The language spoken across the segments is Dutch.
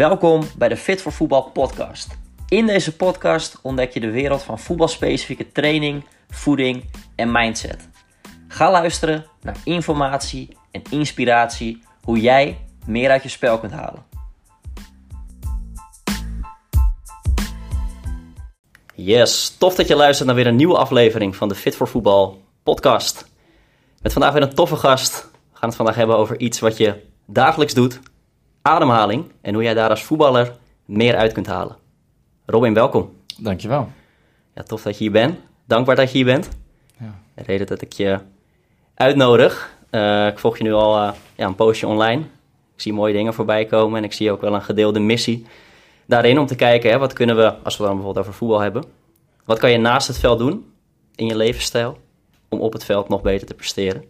Welkom bij de Fit voor Voetbal podcast. In deze podcast ontdek je de wereld van voetbalspecifieke training, voeding en mindset. Ga luisteren naar informatie en inspiratie hoe jij meer uit je spel kunt halen. Yes, tof dat je luistert naar weer een nieuwe aflevering van de Fit voor Voetbal podcast. Met vandaag weer een toffe gast. We gaan het vandaag hebben over iets wat je dagelijks doet, ademhaling en hoe jij daar als voetballer meer uit kunt halen. Robin, welkom. Dankjewel. Ja, tof dat je hier bent. Dankbaar dat je hier bent. Ja. De reden dat ik je uitnodig. eh, ik volg je nu al eh, ja, een poosje online. Ik zie mooie dingen voorbij komen en ik zie ook wel een gedeelde missie daarin om te kijken, hè, wat kunnen we, als we dan bijvoorbeeld over voetbal hebben, wat kan je naast het veld doen in je levensstijl om op het veld nog beter te presteren?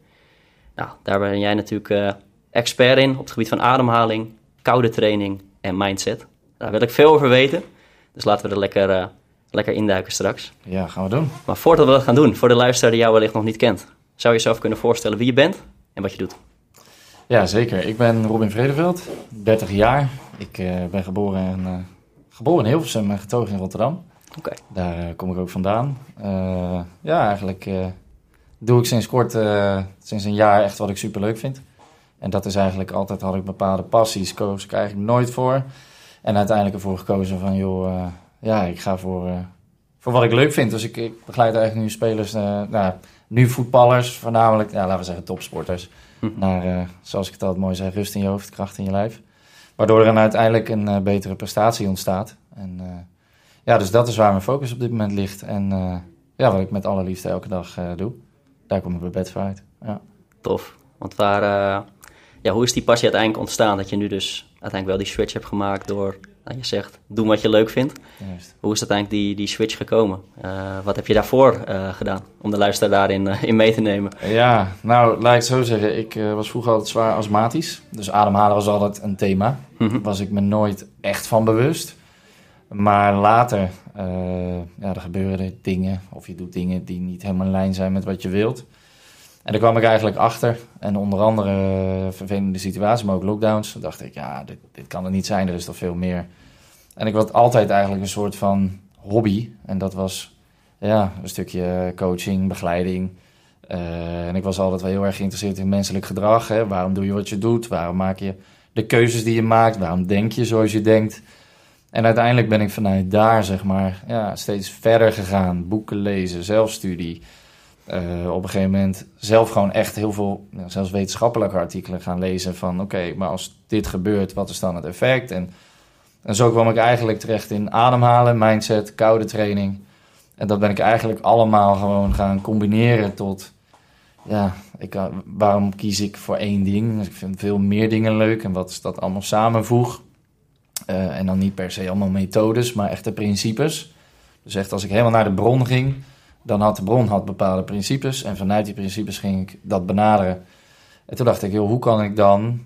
Nou, daar ben jij natuurlijk eh, expert in op het gebied van ademhaling, koude training en mindset. Daar wil ik veel over weten, dus laten we er lekker, eh, lekker induiken straks. Ja, gaan we doen. Maar voordat we dat gaan doen, voor de luisteraar die jou wellicht nog niet kent, zou je jezelf kunnen voorstellen wie je bent en wat je doet? Ja, zeker. Ik ben Robin Vredeveld, 30 jaar. Ik eh, ben geboren in, eh, geboren in Hilversum en getogen in Rotterdam. Oké. Daar kom ik ook vandaan. Ja, eigenlijk doe ik sinds kort, sinds een jaar echt wat ik super leuk vind. En dat is eigenlijk altijd, had ik bepaalde passies, koos ik eigenlijk nooit voor. En uiteindelijk ervoor gekozen van, joh, eh, ja, ik ga voor, eh, voor wat ik leuk vind. Dus ik, ik begeleid eigenlijk nu spelers, eh, nou, nu voetballers, voornamelijk, ja, laten we zeggen topsporters. Naar, eh, zoals ik het altijd mooi zeg, rust in je hoofd, kracht in je lijf. Waardoor er dan uiteindelijk een betere prestatie ontstaat. En ja, dus dat is waar mijn focus op dit moment ligt. En ja, wat ik met alle liefde elke dag doe. Daar kom ik bij bed voor uit. Ja. Tof. Want waar, ja, hoe is die passie uiteindelijk ontstaan? Dat je nu dus uiteindelijk wel die switch hebt gemaakt door, nou, je zegt, doen wat je leuk vindt. Juist. Hoe is uiteindelijk die, die switch gekomen? Eh, wat heb je daarvoor eh, gedaan om de luisteraar daarin eh, in mee te nemen? Ja, nou, laat ik het zo zeggen. Ik was vroeger altijd zwaar astmatisch. Dus ademhalen was altijd een thema. Mhm. Was ik me nooit echt van bewust. Maar later, ja, er gebeuren dingen. Of je doet dingen die niet helemaal in lijn zijn met wat je wilt. En daar kwam ik eigenlijk achter. En onder andere eh, vervelende situaties, maar ook lockdowns. Toen dacht ik, ja, dit, dit kan het niet zijn. Er is toch veel meer. En ik had altijd eigenlijk een soort van hobby. En dat was ja, een stukje coaching, begeleiding. Eh, en ik was altijd wel heel erg geïnteresseerd in menselijk gedrag. Hè? Waarom doe je wat je doet? Waarom maak je de keuzes die je maakt? Waarom denk je zoals je denkt? En uiteindelijk ben ik vanuit daar, zeg maar, ja, steeds verder gegaan. Boeken lezen, zelfstudie. Eh, op een gegeven moment zelf gewoon echt heel veel, ja, zelfs wetenschappelijke artikelen gaan lezen. Van oké, maar als dit gebeurt, wat is dan het effect? En, en zo kwam ik eigenlijk terecht in ademhalen, mindset, koude training. En dat ben ik eigenlijk allemaal gewoon gaan combineren tot, ja, ik, eh, waarom kies ik voor één ding? Dus ik vind veel meer dingen leuk en wat is dat allemaal samenvoeg. Eh, en dan niet per se allemaal methodes, maar echte principes. Dus echt als ik helemaal naar de bron ging, dan had de bron had bepaalde principes. En vanuit die principes ging ik dat benaderen. En toen dacht ik, joh, hoe kan ik dan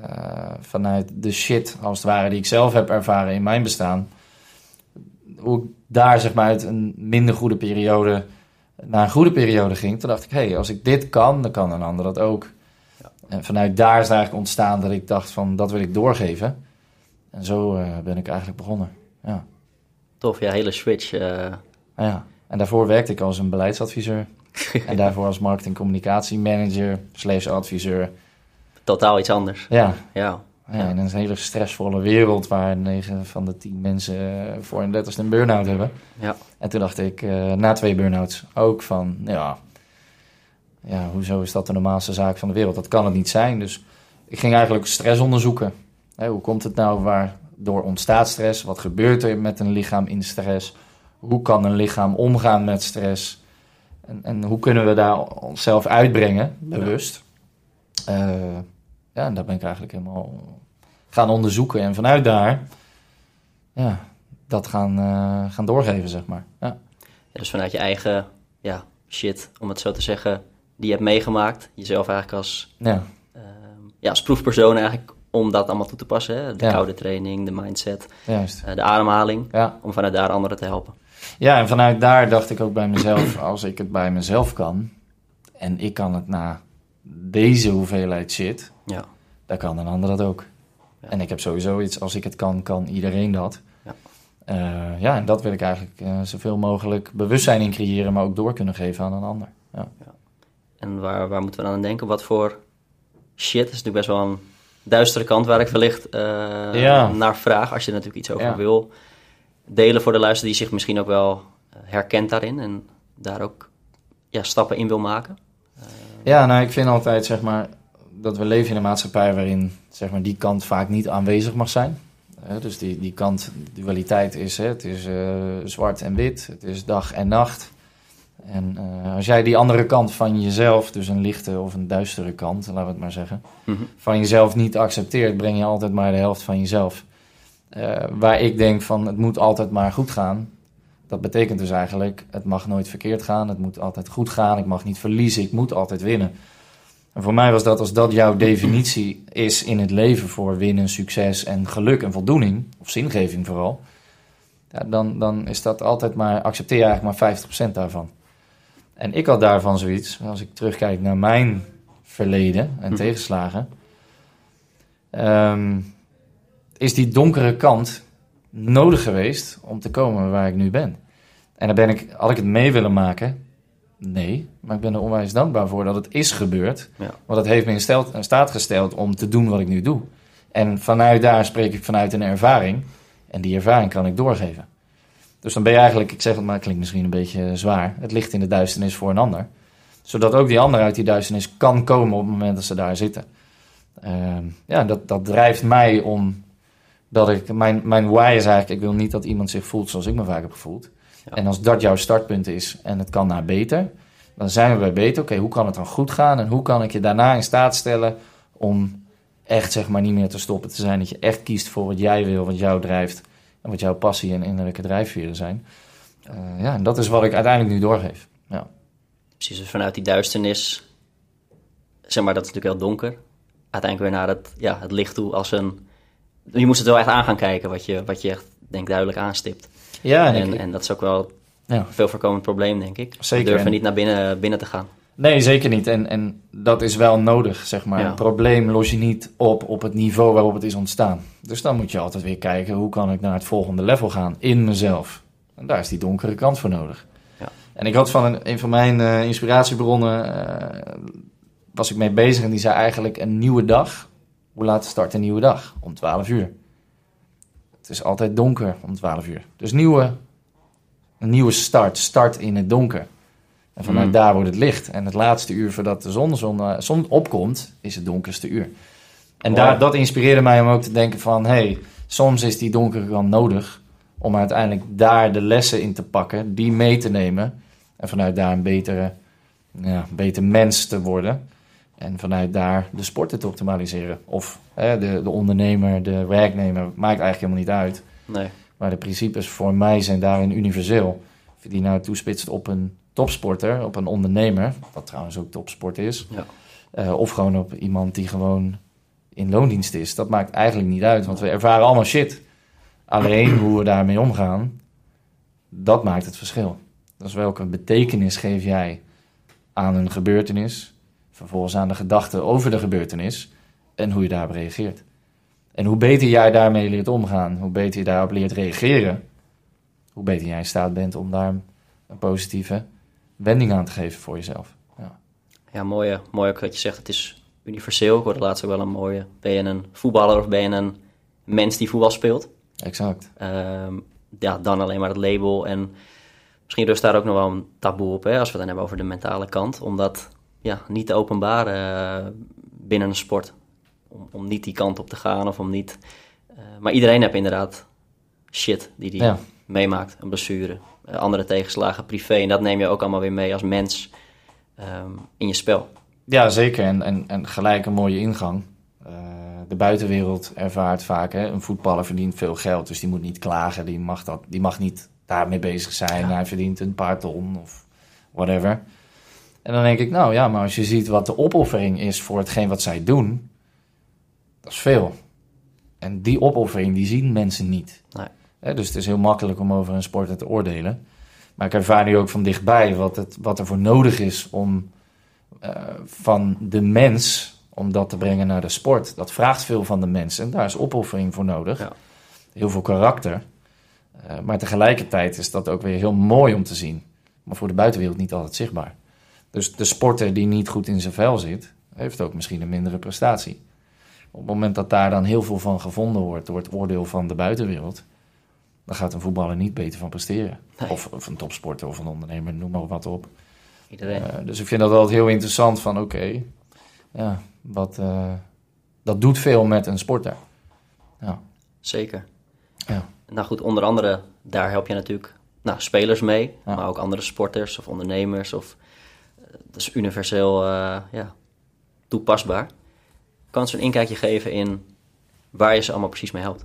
eh, vanuit de shit, als het ware, die ik zelf heb ervaren in mijn bestaan, hoe ik daar zeg maar uit een minder goede periode naar een goede periode ging. Toen dacht ik, hé, hey, als ik dit kan, dan kan een ander dat ook. En vanuit daar is het eigenlijk ontstaan dat ik dacht van, dat wil ik doorgeven. En zo eh, ben ik eigenlijk begonnen. Ja. Tof, ja, hele switch. eh, ja. En daarvoor werkte ik als een beleidsadviseur. en daarvoor als marketing communicatie manager slash adviseur. totaal iets anders. Ja, Ja, ja, in een hele stressvolle wereld waar 9 van de 10 mensen eh, voor een letterst een burn-out hebben. ja. En toen dacht ik, eh, na twee burn-outs, ook van, ja, ja, hoezo is dat de normaalste zaak van de wereld? Dat kan het niet zijn. Dus ik ging eigenlijk stress onderzoeken. Hoe komt het nou? Waardoor ontstaat stress? Wat gebeurt er met een lichaam in stress? Hoe kan een lichaam omgaan met stress? En, en hoe kunnen we daar onszelf uitbrengen, bewust? Ja. ja, en dat ben ik eigenlijk helemaal gaan onderzoeken. En vanuit daar, ja, dat gaan, uh, gaan doorgeven, zeg maar. Ja. ja. dus vanuit je eigen ja, shit, om het zo te zeggen, die je hebt meegemaakt. Jezelf eigenlijk als, ja. uh, ja, als proefpersoon eigenlijk om dat allemaal toe te passen. Hè? De ja. koude training, de mindset, uh, de ademhaling. Om vanuit daar anderen te helpen. Ja, en vanuit daar dacht ik ook bij mezelf, als ik het bij mezelf kan... en ik kan het na deze hoeveelheid shit, ja. dan kan een ander dat ook. En ik heb sowieso iets, als ik het kan, kan iedereen dat. Ja. Eh, ja, en dat wil ik eigenlijk eh, zoveel mogelijk bewustzijn in creëren, maar ook door kunnen geven aan een ander. Ja. En waar, waar moeten we dan aan denken? Wat voor shit? Dat is natuurlijk best wel een duistere kant waar ik wellicht eh, Ja. naar vraag. Als je er natuurlijk iets over Ja. wil delen voor de luisteraar die zich misschien ook wel eh, herkent daarin. En daar ook ja, stappen in wil maken. Ja, nou, ik vind altijd, zeg maar, dat we leven in een maatschappij waarin, zeg maar, die kant vaak niet aanwezig mag zijn. Hè, dus die, die kant, dualiteit is, hè, het is eh, zwart en wit, het is dag en nacht. En eh, als jij die andere kant van jezelf, dus een lichte of een duistere kant, laten we het maar zeggen, Mhm. van jezelf niet accepteert, breng je altijd maar de helft van jezelf. Eh, waar ik denk van, het moet altijd maar goed gaan. Dat betekent dus eigenlijk, het mag nooit verkeerd gaan, het moet altijd goed gaan, ik mag niet verliezen, ik moet altijd winnen. En voor mij was dat, als dat jouw definitie is in het leven voor winnen, succes en geluk en voldoening, of zingeving vooral, ja, dan, dan is dat altijd maar, accepteer je eigenlijk maar 50% daarvan. En ik had daarvan zoiets, als ik terugkijk naar mijn verleden en Mhm. tegenslagen, ehm, is die donkere kant nodig geweest om te komen waar ik nu ben. En dan ben ik, had ik het mee willen maken? Nee, maar ik ben er onwijs dankbaar voor dat het is gebeurd. Ja. Want het heeft me in, stel- in staat gesteld om te doen wat ik nu doe. En vanuit daar spreek ik vanuit een ervaring. En die ervaring kan ik doorgeven. Dus dan ben je eigenlijk, ik zeg het maar, het klinkt misschien een beetje zwaar. Het ligt in de duisternis voor een ander. Zodat ook die ander uit die duisternis kan komen op het moment dat ze daar zitten. Ehm, ja, dat, dat drijft mij om dat ik, mijn, mijn why is eigenlijk, ik wil niet dat iemand zich voelt zoals ik me vaak heb gevoeld. Ja. En als dat jouw startpunt is en het kan naar beter, dan zijn we bij beter. Oké, hoe kan het dan goed gaan en hoe kan ik je daarna in staat stellen om echt zeg maar niet meer te stoppen te zijn. Dat je echt kiest voor wat jij wil, wat jou drijft en wat jouw passie en innerlijke drijfveren zijn. Eh, ja, en dat is wat ik uiteindelijk nu doorgeef. Ja. Precies, dus vanuit die duisternis, zeg maar, dat is natuurlijk heel donker. Uiteindelijk weer naar het, ja, het licht toe als een... Je moest het wel echt aan gaan kijken, wat je, wat je echt, denk duidelijk aanstipt. Ja, en, En, ik- en dat is ook wel ja. een veel voorkomend probleem, denk ik. Zeker, We durven en- niet naar binnen, binnen te gaan. Nee, zeker niet. En, en dat is wel nodig, zeg maar. Ja. Een probleem los je niet op op het niveau waarop het is ontstaan. Dus dan moet je altijd weer kijken, hoe kan ik naar het volgende level gaan in mezelf? En daar is die donkere kant voor nodig. Ja. En ik had van een, een van mijn eh, inspiratiebronnen, eh, was ik mee bezig en die zei eigenlijk een nieuwe dag. Hoe laat start een nieuwe dag? Om 12 uur. Het is altijd donker om 12 uur. Dus nieuwe, een nieuwe start, start in het donker. En vanuit Mm. daar wordt het licht. En het laatste uur voordat de zon, zon, eh, zon opkomt, is het donkerste uur. En daar, dat inspireerde mij om ook te denken van... hey, soms is die donkere kant nodig om uiteindelijk daar de lessen in te pakken, die mee te nemen. En vanuit daar een betere, ja, beter mens te worden. En vanuit daar de sporten te optimaliseren. Of hè, de, de ondernemer, de werknemer, maakt eigenlijk helemaal niet uit. Nee. Maar de principes voor mij zijn daarin universeel. Of je die nou toespitst op een topsporter, op een ondernemer, wat trouwens ook topsport is, Ja. eh, of gewoon op iemand die gewoon in loondienst is. Dat maakt eigenlijk niet uit, want we ervaren allemaal shit. Alleen hoe we daarmee omgaan, dat maakt het verschil. Dus welke betekenis geef jij aan een gebeurtenis, vervolgens aan de gedachte over de gebeurtenis en hoe je daarop reageert. En hoe beter jij daarmee leert omgaan, hoe beter je daarop leert reageren, hoe beter jij in staat bent om daar een positieve wending aan te geven voor jezelf. Ja. Ja, mooi, eh, mooi ook dat je zegt, het is universeel. Ik hoorde laatst ook wel een mooie, ben je een voetballer of ben je een mens die voetbal speelt? Exact. Ehm, ja, dan alleen maar het label. En misschien rust daar ook nog wel een taboe op, hè, als we het dan hebben over de mentale kant. Om dat ja, niet te openbaren eh, binnen een sport. Om, om niet die kant op te gaan of om niet... eh, maar iedereen heeft inderdaad shit die die Ja. meemaakt. Een blessure, eh, andere tegenslagen, privé. En dat neem je ook allemaal weer mee als mens ehm, in je spel. Ja, zeker. En, en, en gelijk een mooie ingang. De buitenwereld ervaart vaak, hè, een voetballer verdient veel geld, dus die moet niet klagen, die mag, dat, die mag niet daarmee bezig zijn. Ja. Hij verdient een paar ton of whatever. En dan denk ik, nou ja, maar als je ziet wat de opoffering is voor hetgeen wat zij doen, dat is veel. En die opoffering, die zien mensen niet. Nee. Dus het is heel makkelijk om over een sporter te oordelen. Maar ik ervaar nu ook van dichtbij wat, het, wat er voor nodig is om eh, van de mens om dat te brengen naar de sport. Dat vraagt veel van de mensen en daar is opoffering voor nodig. Ja. Heel veel karakter. Uh, maar tegelijkertijd is dat ook weer heel mooi om te zien. Maar voor de buitenwereld niet altijd zichtbaar. Dus de sporter die niet goed in zijn vel zit, heeft ook misschien een mindere prestatie. Op het moment dat daar dan heel veel van gevonden wordt door het oordeel van de buitenwereld, dan gaat een voetballer niet beter van presteren. Nee. Of, of een topsporter of een ondernemer, noem maar wat op. Iedereen. Uh, dus ik vind dat altijd heel interessant van oké, ja, wat, uh, dat doet veel met een sporter. Ja. Zeker. Ja. Nou goed, onder andere, daar help je natuurlijk nou, spelers mee, Ja. maar ook andere sporters of ondernemers. Of, eh, dat is universeel eh, ja, toepasbaar. Kan ze een inkijkje geven in waar je ze allemaal precies mee helpt?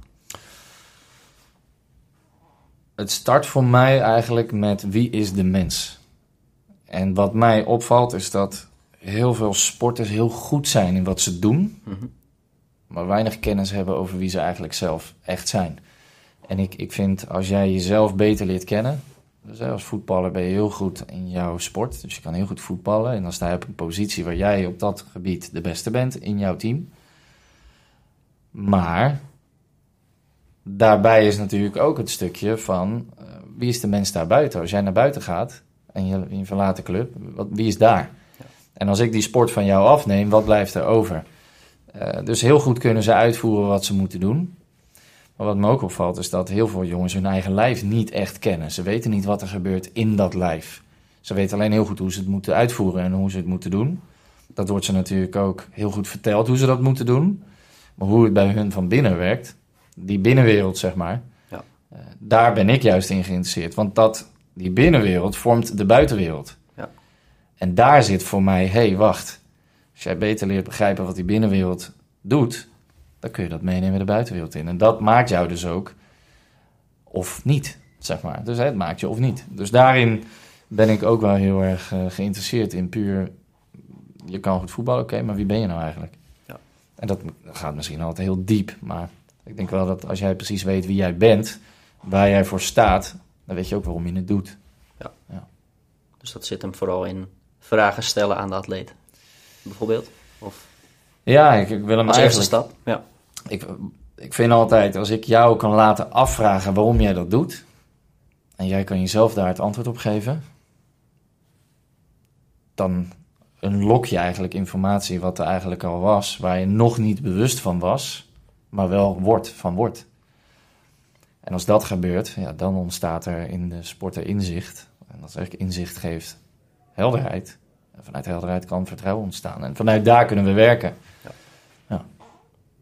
Het start voor mij eigenlijk met wie is de mens? En wat mij opvalt is dat heel veel sporters heel goed zijn in wat ze doen, Mhm. maar weinig kennis hebben over wie ze eigenlijk zelf echt zijn. En ik, ik vind als jij jezelf beter leert kennen, dus als voetballer ben je heel goed in jouw sport, dus je kan heel goed voetballen en dan sta je op een positie waar jij op dat gebied de beste bent in jouw team. Maar daarbij is natuurlijk ook het stukje van eh, wie is de mens daar buiten? Als jij naar buiten gaat en je, je verlaat de club, wat, wie is daar? En als ik die sport van jou afneem, wat blijft er over? Eh, dus heel goed kunnen ze uitvoeren wat ze moeten doen. Maar wat me ook opvalt is dat heel veel jongens hun eigen lijf niet echt kennen. Ze weten niet wat er gebeurt in dat lijf. Ze weten alleen heel goed hoe ze het moeten uitvoeren en hoe ze het moeten doen. Dat wordt ze natuurlijk ook heel goed verteld hoe ze dat moeten doen. Maar hoe het bij hun van binnen werkt, die binnenwereld zeg maar, Ja. eh, daar ben ik juist in geïnteresseerd. Want dat, die binnenwereld vormt de buitenwereld. Ja. En daar zit voor mij, hé hey, wacht, als jij beter leert begrijpen wat die binnenwereld doet, dan kun je dat meenemen de buitenwereld in. En dat maakt jou dus ook of niet, zeg maar. Dus het maakt je of niet. Dus daarin ben ik ook wel heel erg eh, geïnteresseerd in puur, je kan goed voetballen, oké, maar wie ben je nou eigenlijk? Ja. En dat gaat misschien altijd heel diep, maar ik denk wel dat als jij precies weet wie jij bent, waar jij voor staat, dan weet je ook waarom je het doet. Dus dat zit hem vooral in vragen stellen aan de atleet. Bijvoorbeeld. Of Ja, ik, ik wil hem als eerste eigenlijk... stap. Ja. Ik, ik vind altijd, als ik jou kan laten afvragen waarom jij dat doet, en jij kan jezelf daar het antwoord op geven, dan unlock je eigenlijk informatie wat er eigenlijk al was, waar je nog niet bewust van was, maar wel wordt van wordt. En als dat gebeurt, ja, dan ontstaat er in de sporter inzicht. En als ik inzicht geeft helderheid. Vanuit helderheid kan vertrouwen ontstaan. En vanuit daar kunnen we werken.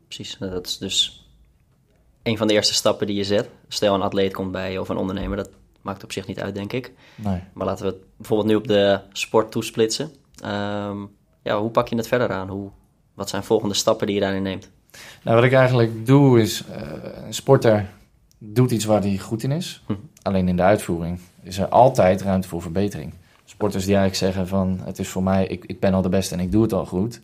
Precies, dat is dus een van de eerste stappen die je zet. Stel een atleet komt bij je of een ondernemer, dat maakt op zich niet uit, denk ik. Nee. Maar laten we het bijvoorbeeld nu op de sport toesplitsen. Ehm, ja, hoe pak je het verder aan? Hoe, wat zijn volgende stappen die je daarin neemt? Nou, wat ik eigenlijk doe is, eh, een sporter doet iets waar hij goed in is. Hm. Alleen in de uitvoering is er altijd ruimte voor verbetering. Sporters die eigenlijk zeggen van, het is voor mij, ik, ik ben al de beste en ik doe het al goed.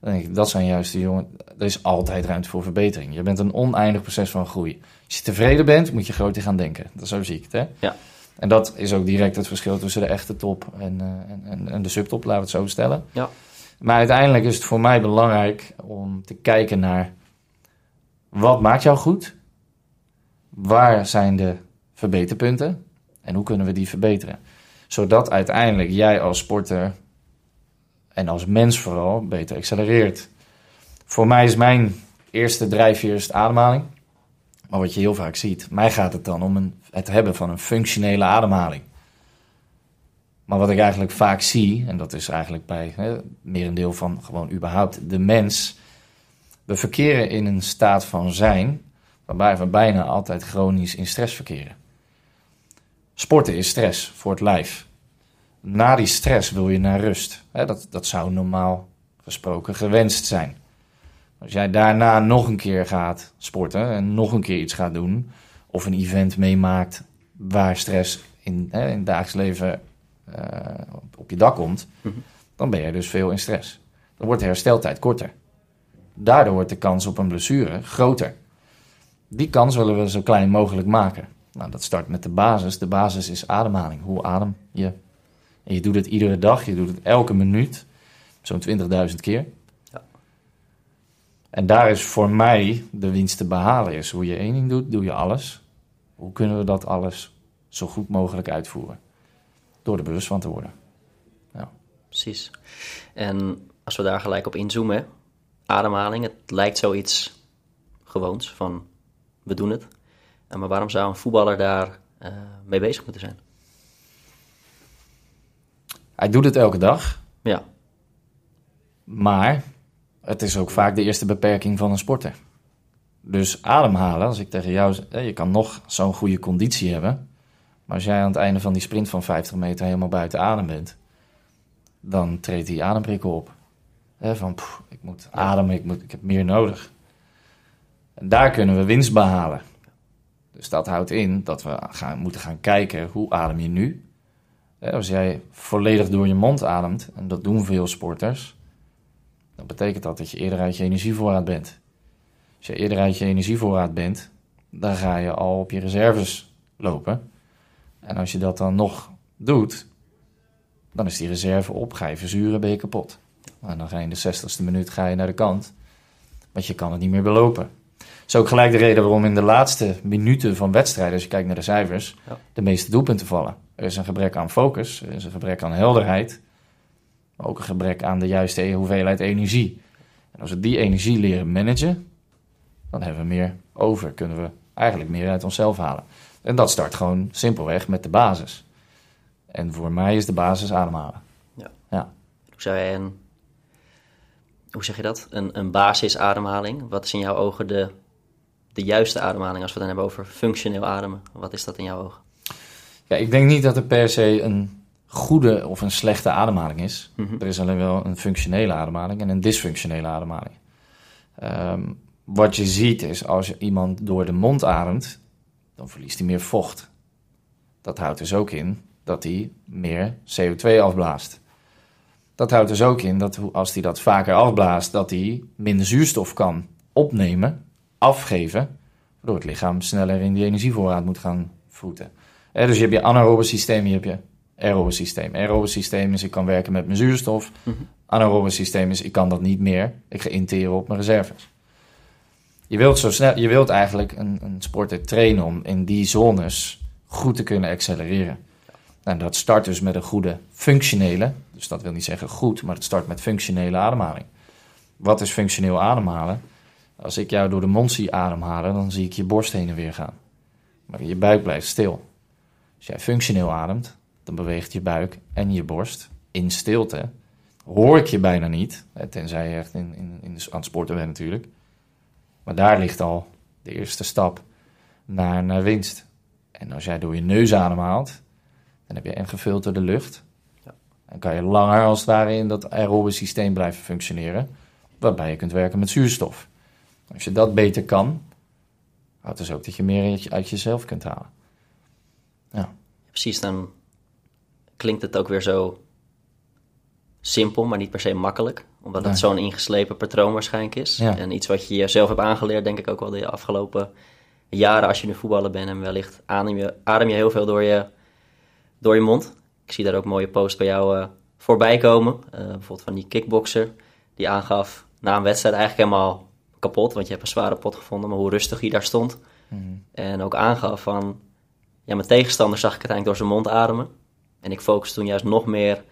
Dan denk ik, dat zijn juist de jongen, er is altijd ruimte voor verbetering. Je bent een oneindig proces van groei. Als je tevreden bent, moet je groter gaan denken. Dat zo zie ik het, hè? Ja. En dat is ook direct het verschil tussen de echte top en, eh, en, en, en de subtop, laten we het zo stellen. Ja. Maar uiteindelijk is het voor mij belangrijk om te kijken naar wat maakt jou goed? Waar zijn de verbeterpunten? En hoe kunnen we die verbeteren? Zodat uiteindelijk jij als sporter en als mens vooral beter accelereert. Voor mij is mijn eerste drijfveer ademhaling. Maar wat je heel vaak ziet, mij gaat het dan om een, het hebben van een functionele ademhaling. Maar wat ik eigenlijk vaak zie, en dat is eigenlijk bij hè, merendeel van gewoon überhaupt de mens. We verkeren in een staat van zijn, waarbij we bijna altijd chronisch in stress verkeren. Sporten is stress voor het lijf. Na die stress wil je naar rust. Dat, dat zou normaal gesproken gewenst zijn. Als jij daarna nog een keer gaat sporten en nog een keer iets gaat doen, of een event meemaakt waar stress in, in het dagelijks leven eh, op, op je dak komt, Mhm. dan ben je dus veel in stress. Dan wordt de hersteltijd korter. Daardoor wordt de kans op een blessure groter. Die kans willen we zo klein mogelijk maken. Nou, dat start met de basis. De basis is ademhaling. Hoe adem je? En je doet het iedere dag, je doet het elke minuut, zo'n 20.000 keer. Ja. En daar is voor mij de winst te behalen. Is hoe je één ding doet, doe je alles. Hoe kunnen we dat alles zo goed mogelijk uitvoeren? Door er bewust van te worden. Ja. Precies. En als we daar gelijk op inzoomen, ademhaling, het lijkt zoiets gewoons van we doen het. Maar waarom zou een voetballer daar uh, mee bezig moeten zijn? Hij doet het elke dag. Ja. Maar het is ook vaak de eerste beperking van een sporter. Dus ademhalen, als ik tegen jou zeg, je kan nog zo'n goede conditie hebben. Maar als jij aan het einde van die sprint van 50 meter helemaal buiten adem bent, dan treedt die ademprikkel op. van, ik moet ademen, ik, moet, ik heb meer nodig. En daar kunnen we winst behalen. Dus dat houdt in dat we gaan, moeten gaan kijken hoe adem je nu. Als jij volledig door je mond ademt, en dat doen veel sporters, dan betekent dat dat je eerder uit je energievoorraad bent. Als je eerder uit je energievoorraad bent, dan ga je al op je reserves lopen. En als je dat dan nog doet, dan is die reserve op, ga je verzuren, ben je kapot. En dan ga je in de 60ste minuut ga je naar de kant, want je kan het niet meer belopen is ook gelijk de reden waarom in de laatste minuten van wedstrijden, als je kijkt naar de cijfers, de meeste doelpunten vallen. Er is een gebrek aan focus, er is een gebrek aan helderheid, maar ook een gebrek aan de juiste hoeveelheid energie. En als we die energie leren managen, dan hebben we meer over, kunnen we eigenlijk meer uit onszelf halen. En dat start gewoon simpelweg met de basis. En voor mij is de basis ademhalen. Ja. ja. Hoe zou jij een, hoe zeg je dat? Een, een basisademhaling. Wat is in jouw ogen de de juiste ademhaling als we het dan hebben over functioneel ademen? Wat is dat in jouw ogen? Ja, ik denk niet dat er per se een goede of een slechte ademhaling is. Mhm. Er is alleen wel een functionele ademhaling en een dysfunctionele ademhaling. Ehm, wat je ziet is als je iemand door de mond ademt, dan verliest hij meer vocht. Dat houdt dus ook in dat hij meer CO2 afblaast. Dat houdt dus ook in dat als hij dat vaker afblaast, dat hij minder zuurstof kan opnemen afgeven, waardoor het lichaam sneller in die energievoorraad moet gaan voeten. dus je hebt je anaerobe systeem, je hebt je aerobe systeem. Aerobe systeem is ik kan werken met mijn zuurstof. Mhm. Anaerobe systeem is ik kan dat niet meer. Ik ga interen op mijn reserves. Je wilt, zo snel, je wilt eigenlijk een, een sporter trainen om in die zones goed te kunnen accelereren. En dat start dus met een goede functionele, dus dat wil niet zeggen goed, maar het start met functionele ademhaling. Wat is functioneel ademhalen? Als ik jou door de mond zie ademhalen, dan zie ik je borst heen en weer gaan. Maar je buik blijft stil. Als jij functioneel ademt, dan beweegt je buik en je borst in stilte. Hoor ik je bijna niet, tenzij je echt in, in, in de, aan het sporten bent natuurlijk. Maar daar ligt al de eerste stap naar, naar winst. En als jij door je neus ademhaalt, dan heb je en gefilterde lucht. Ja. Dan kan je langer als het ware in dat aerobe systeem blijven functioneren. Waarbij je kunt werken met zuurstof. Als je dat beter kan, houdt dus ook dat je meer uit jezelf kunt halen. Ja. Precies, dan klinkt het ook weer zo simpel, maar niet per se makkelijk. Omdat het zo'n ingeslepen patroon waarschijnlijk is. En iets wat je jezelf hebt aangeleerd, denk ik ook wel de afgelopen jaren als je nu voetballer bent. En wellicht adem je, adem je heel veel door je, door je mond. Ik zie daar ook mooie posts bij jou uh, voorbij komen. Uh, bijvoorbeeld van die kickboxer die aangaf na een wedstrijd eigenlijk helemaal kapot, want je hebt een zware pot gevonden, maar hoe rustig hij daar stond. Mhm. En ook aangaf van, ja, mijn tegenstander zag ik uiteindelijk door zijn mond ademen. En ik focus toen juist nog meer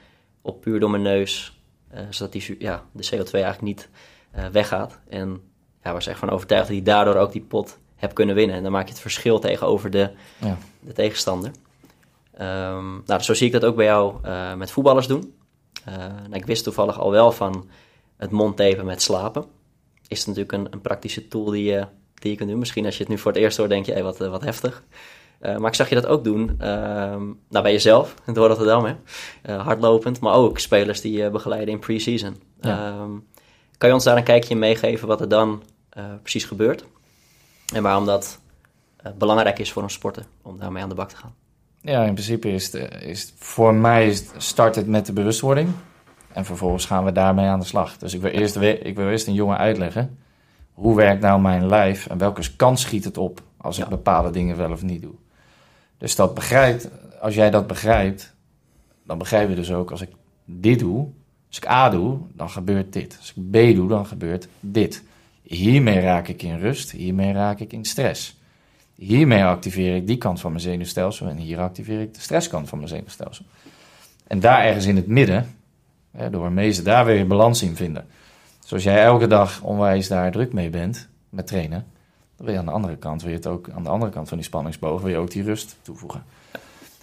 op puur door mijn neus, uh, zodat die, ja, de CO2 eigenlijk niet uh, weggaat. En ja, was echt van overtuigd dat hij daardoor ook die pot heb kunnen winnen. En dan maak je het verschil tegenover de, ja. de tegenstander. Um, nou, zo zie ik dat ook bij jou uh, met voetballers doen. Nou, ik wist toevallig al wel van het mondtapen met slapen is het natuurlijk een, een, praktische tool die je, die je kunt doen. Misschien als je het nu voor het eerst hoort, denk je, hey, wat, wat heftig. Uh, maar ik zag je dat ook doen, uh, nou, bij jezelf, in Rotterdam, hè? Uh, hardlopend, maar ook spelers die je begeleiden in pre-season. Ja. Ehm, kan je ons daar een kijkje meegeven wat er dan precies gebeurt? En waarom dat belangrijk is voor een sporter om daarmee aan de bak te gaan? Ja, in principe is, het, is voor mij is, start het met de bewustwording. En vervolgens gaan we daarmee aan de slag. Dus ik wil eerst, ik wil eerst een jongen uitleggen. Hoe werkt nou mijn lijf en welke kans schiet het op als ik bepaalde dingen wel of niet doe. Dus dat begrijpt, als jij dat begrijpt, dan begrijp je dus ook als ik dit doe, als ik A doe, dan gebeurt dit. Als ik B doe, dan gebeurt dit. Hiermee raak ik in rust, hiermee raak ik in stress. Hiermee activeer ik die kant van mijn zenuwstelsel en hier activeer ik de stresskant van mijn zenuwstelsel. En daar ergens in het midden, door meeste daar weer balans in vinden. Zoals jij elke dag onwijs daar druk mee bent met trainen, dan wil je aan de andere kant, wil je het ook aan de andere kant van die spanningsboog, wil je ook die rust toevoegen.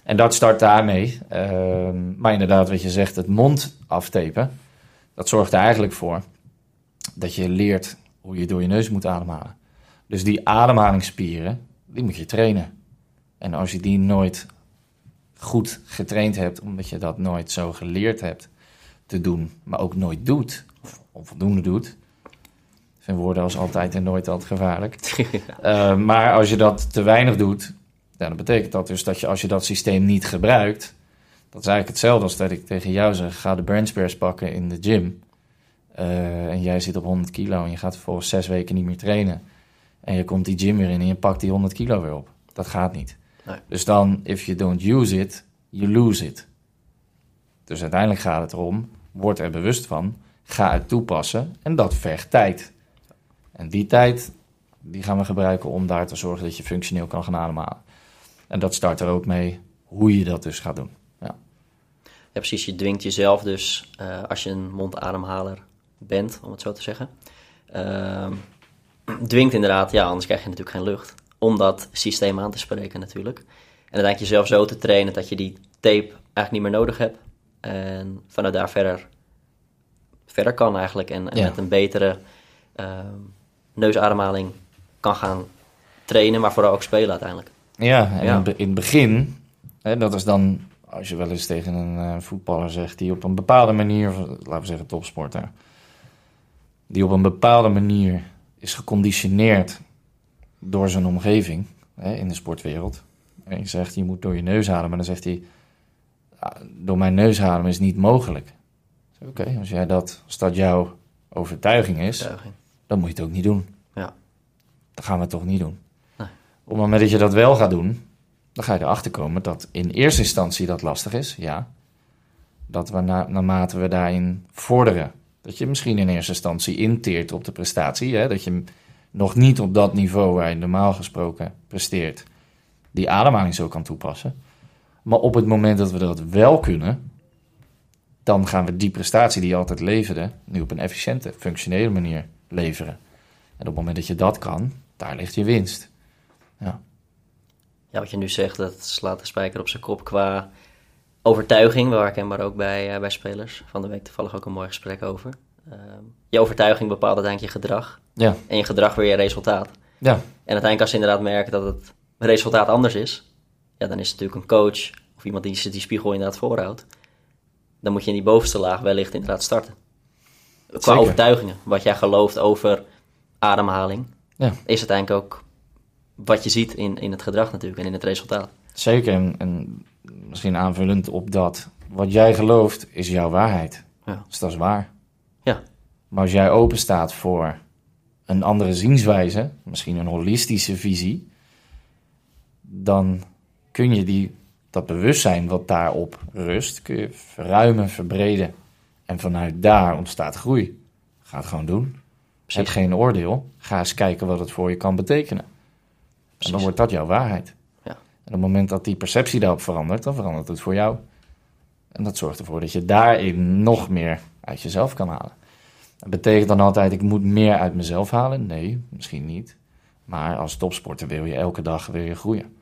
En dat start daarmee. Ehm, maar inderdaad, wat je zegt, het mond aftapen, dat zorgt er eigenlijk voor dat je leert hoe je door je neus moet ademhalen. Dus die ademhalingsspieren, die moet je trainen. En als je die nooit goed getraind hebt, omdat je dat nooit zo geleerd hebt te doen, maar ook nooit doet, of onvoldoende doet, zijn woorden als altijd en nooit altijd gevaarlijk. Uh, maar als je dat te weinig doet, ja, dan betekent dat dus dat je als je dat systeem niet gebruikt, dat is eigenlijk hetzelfde als dat ik tegen jou zeg, ga de bench pakken in de gym. Uh, en jij zit op 100 kilo en je gaat vervolgens zes weken niet meer trainen. En je komt die gym weer in en je pakt die 100 kilo weer op. Dat gaat niet. Nee. Dus dan, if you don't use it, you lose it. Dus uiteindelijk gaat het erom, word er bewust van, ga het toepassen en dat vergt tijd. En die tijd, die gaan we gebruiken om daar te zorgen dat je functioneel kan gaan ademhalen. En dat start er ook mee hoe je dat dus gaat doen. Ja, precies. Je dwingt jezelf dus, uh, als je een mondademhaler bent, om het zo te zeggen, uh, dwingt inderdaad, ja, anders krijg je natuurlijk geen lucht, om dat systeem aan te spreken natuurlijk. En uiteindelijk jezelf zo te trainen dat je die tape eigenlijk niet meer nodig hebt. En vanuit daar verder, verder kan eigenlijk. En, en met een betere uh, neusademhaling kan gaan trainen, maar vooral ook spelen uiteindelijk. Ja, en in het begin, hè, dat is dan als je wel eens tegen een uh, voetballer zegt die op een bepaalde manier, laten we zeggen topsporter, die op een bepaalde manier is geconditioneerd door zijn omgeving hè, in de sportwereld. En je zegt, je moet door je neus halen, maar dan zegt hij, door mijn neus halen is niet mogelijk. Oké, als jij dat, als dat jouw overtuiging is, overtuiging. dan moet je het ook niet doen. Ja. Dan gaan we het toch niet doen. Nee. Op het moment dat je dat wel gaat doen, dan ga je erachter komen dat in eerste instantie dat lastig is, ja. Dat we na, naarmate we daarin vorderen, dat je misschien in eerste instantie inteert op de prestatie. Hè? Dat je nog niet op dat niveau waar je normaal gesproken presteert, die ademhaling zo kan toepassen. Maar op het moment dat we dat wel kunnen, dan gaan we die prestatie die je altijd leverde, nu op een efficiënte, functionele manier leveren. En op het moment dat je dat kan, daar ligt je winst. Ja. Ja, wat je nu zegt, dat slaat de spijker op zijn kop qua overtuiging, wel herkenbaar ook bij, uh, bij spelers. Van de week toevallig ook een mooi gesprek over. Uh, je overtuiging bepaalt uiteindelijk je gedrag. Ja. En je gedrag weer je resultaat. Ja. En uiteindelijk als ze inderdaad merken dat het resultaat anders is, ja, dan is het natuurlijk een coach of iemand die die spiegel inderdaad voorhoudt. Dan moet je in die bovenste laag wellicht inderdaad starten. Qua Zeker. overtuigingen, wat jij gelooft over ademhaling, ja. is uiteindelijk ook wat je ziet in, in het gedrag natuurlijk en in het resultaat. Zeker, en, en misschien aanvullend op dat. Wat jij gelooft is jouw waarheid. Ja. Dus dat is waar. Ja. Maar als jij open staat voor een andere zienswijze, misschien een holistische visie, dan kun je die, dat bewustzijn wat daarop rust, kun je verruimen, verbreden. En vanuit daar ontstaat groei. Ga het gewoon doen. Heb geen oordeel. Ga eens kijken wat het voor je kan betekenen. En dan wordt dat jouw waarheid. En op het moment dat die perceptie daarop verandert, dan verandert het voor jou. En dat zorgt ervoor dat je daarin nog meer uit jezelf kan halen. Dat betekent dan altijd, ik moet meer uit mezelf halen? Nee, misschien niet. Maar als topsporter wil je elke dag weer je groeien.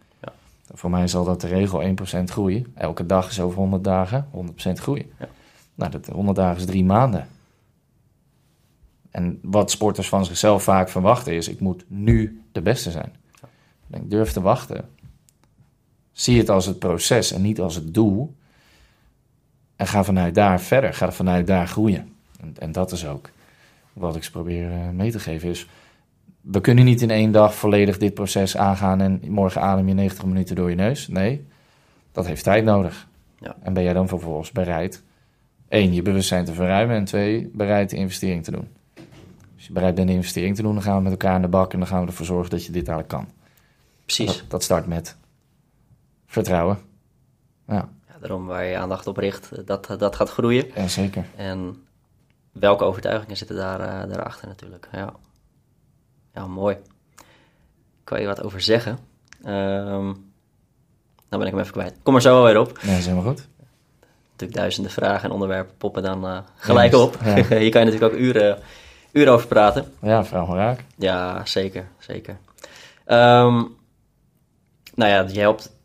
Voor mij zal dat de regel 1% groeien. Elke dag is over 100 dagen 100% groeien. Ja. Nou, dat 100 dagen is drie maanden. En wat sporters van zichzelf vaak verwachten is, ik moet nu de beste zijn. Ik durf te wachten. Zie het als het proces en niet als het doel. En ga vanuit daar verder. Ga vanuit daar groeien. En, en dat is ook wat ik probeer uh, mee te geven. Is, we kunnen niet in één dag volledig dit proces aangaan en morgen adem je 90 minuten door je neus. Nee, dat heeft tijd nodig. Ja. En ben jij dan vervolgens bereid, één, je bewustzijn te verruimen en twee, bereid de investering te doen. Als je bereid bent de investering te doen, dan gaan we met elkaar in de bak en dan gaan we ervoor zorgen dat je dit eigenlijk kan. Precies. Dat, dat start met vertrouwen. Ja. ja. Daarom waar je aandacht op richt, dat, dat gaat groeien. Ja, zeker. En welke overtuigingen zitten daar, uh, daarachter natuurlijk. Ja. Ja, mooi. Kan je wat over zeggen? Ehm nou ben ik hem even kwijt. Kom er zo wel weer op. Nee, dat is helemaal goed. Natuurlijk duizenden vragen en onderwerpen poppen dan eh, gelijk Juist, op. ja. Hier kan je natuurlijk ook uren, uren over praten. Ja, vraag maar raak. Ja, zeker, zeker. Ehm, nou ja, je helpt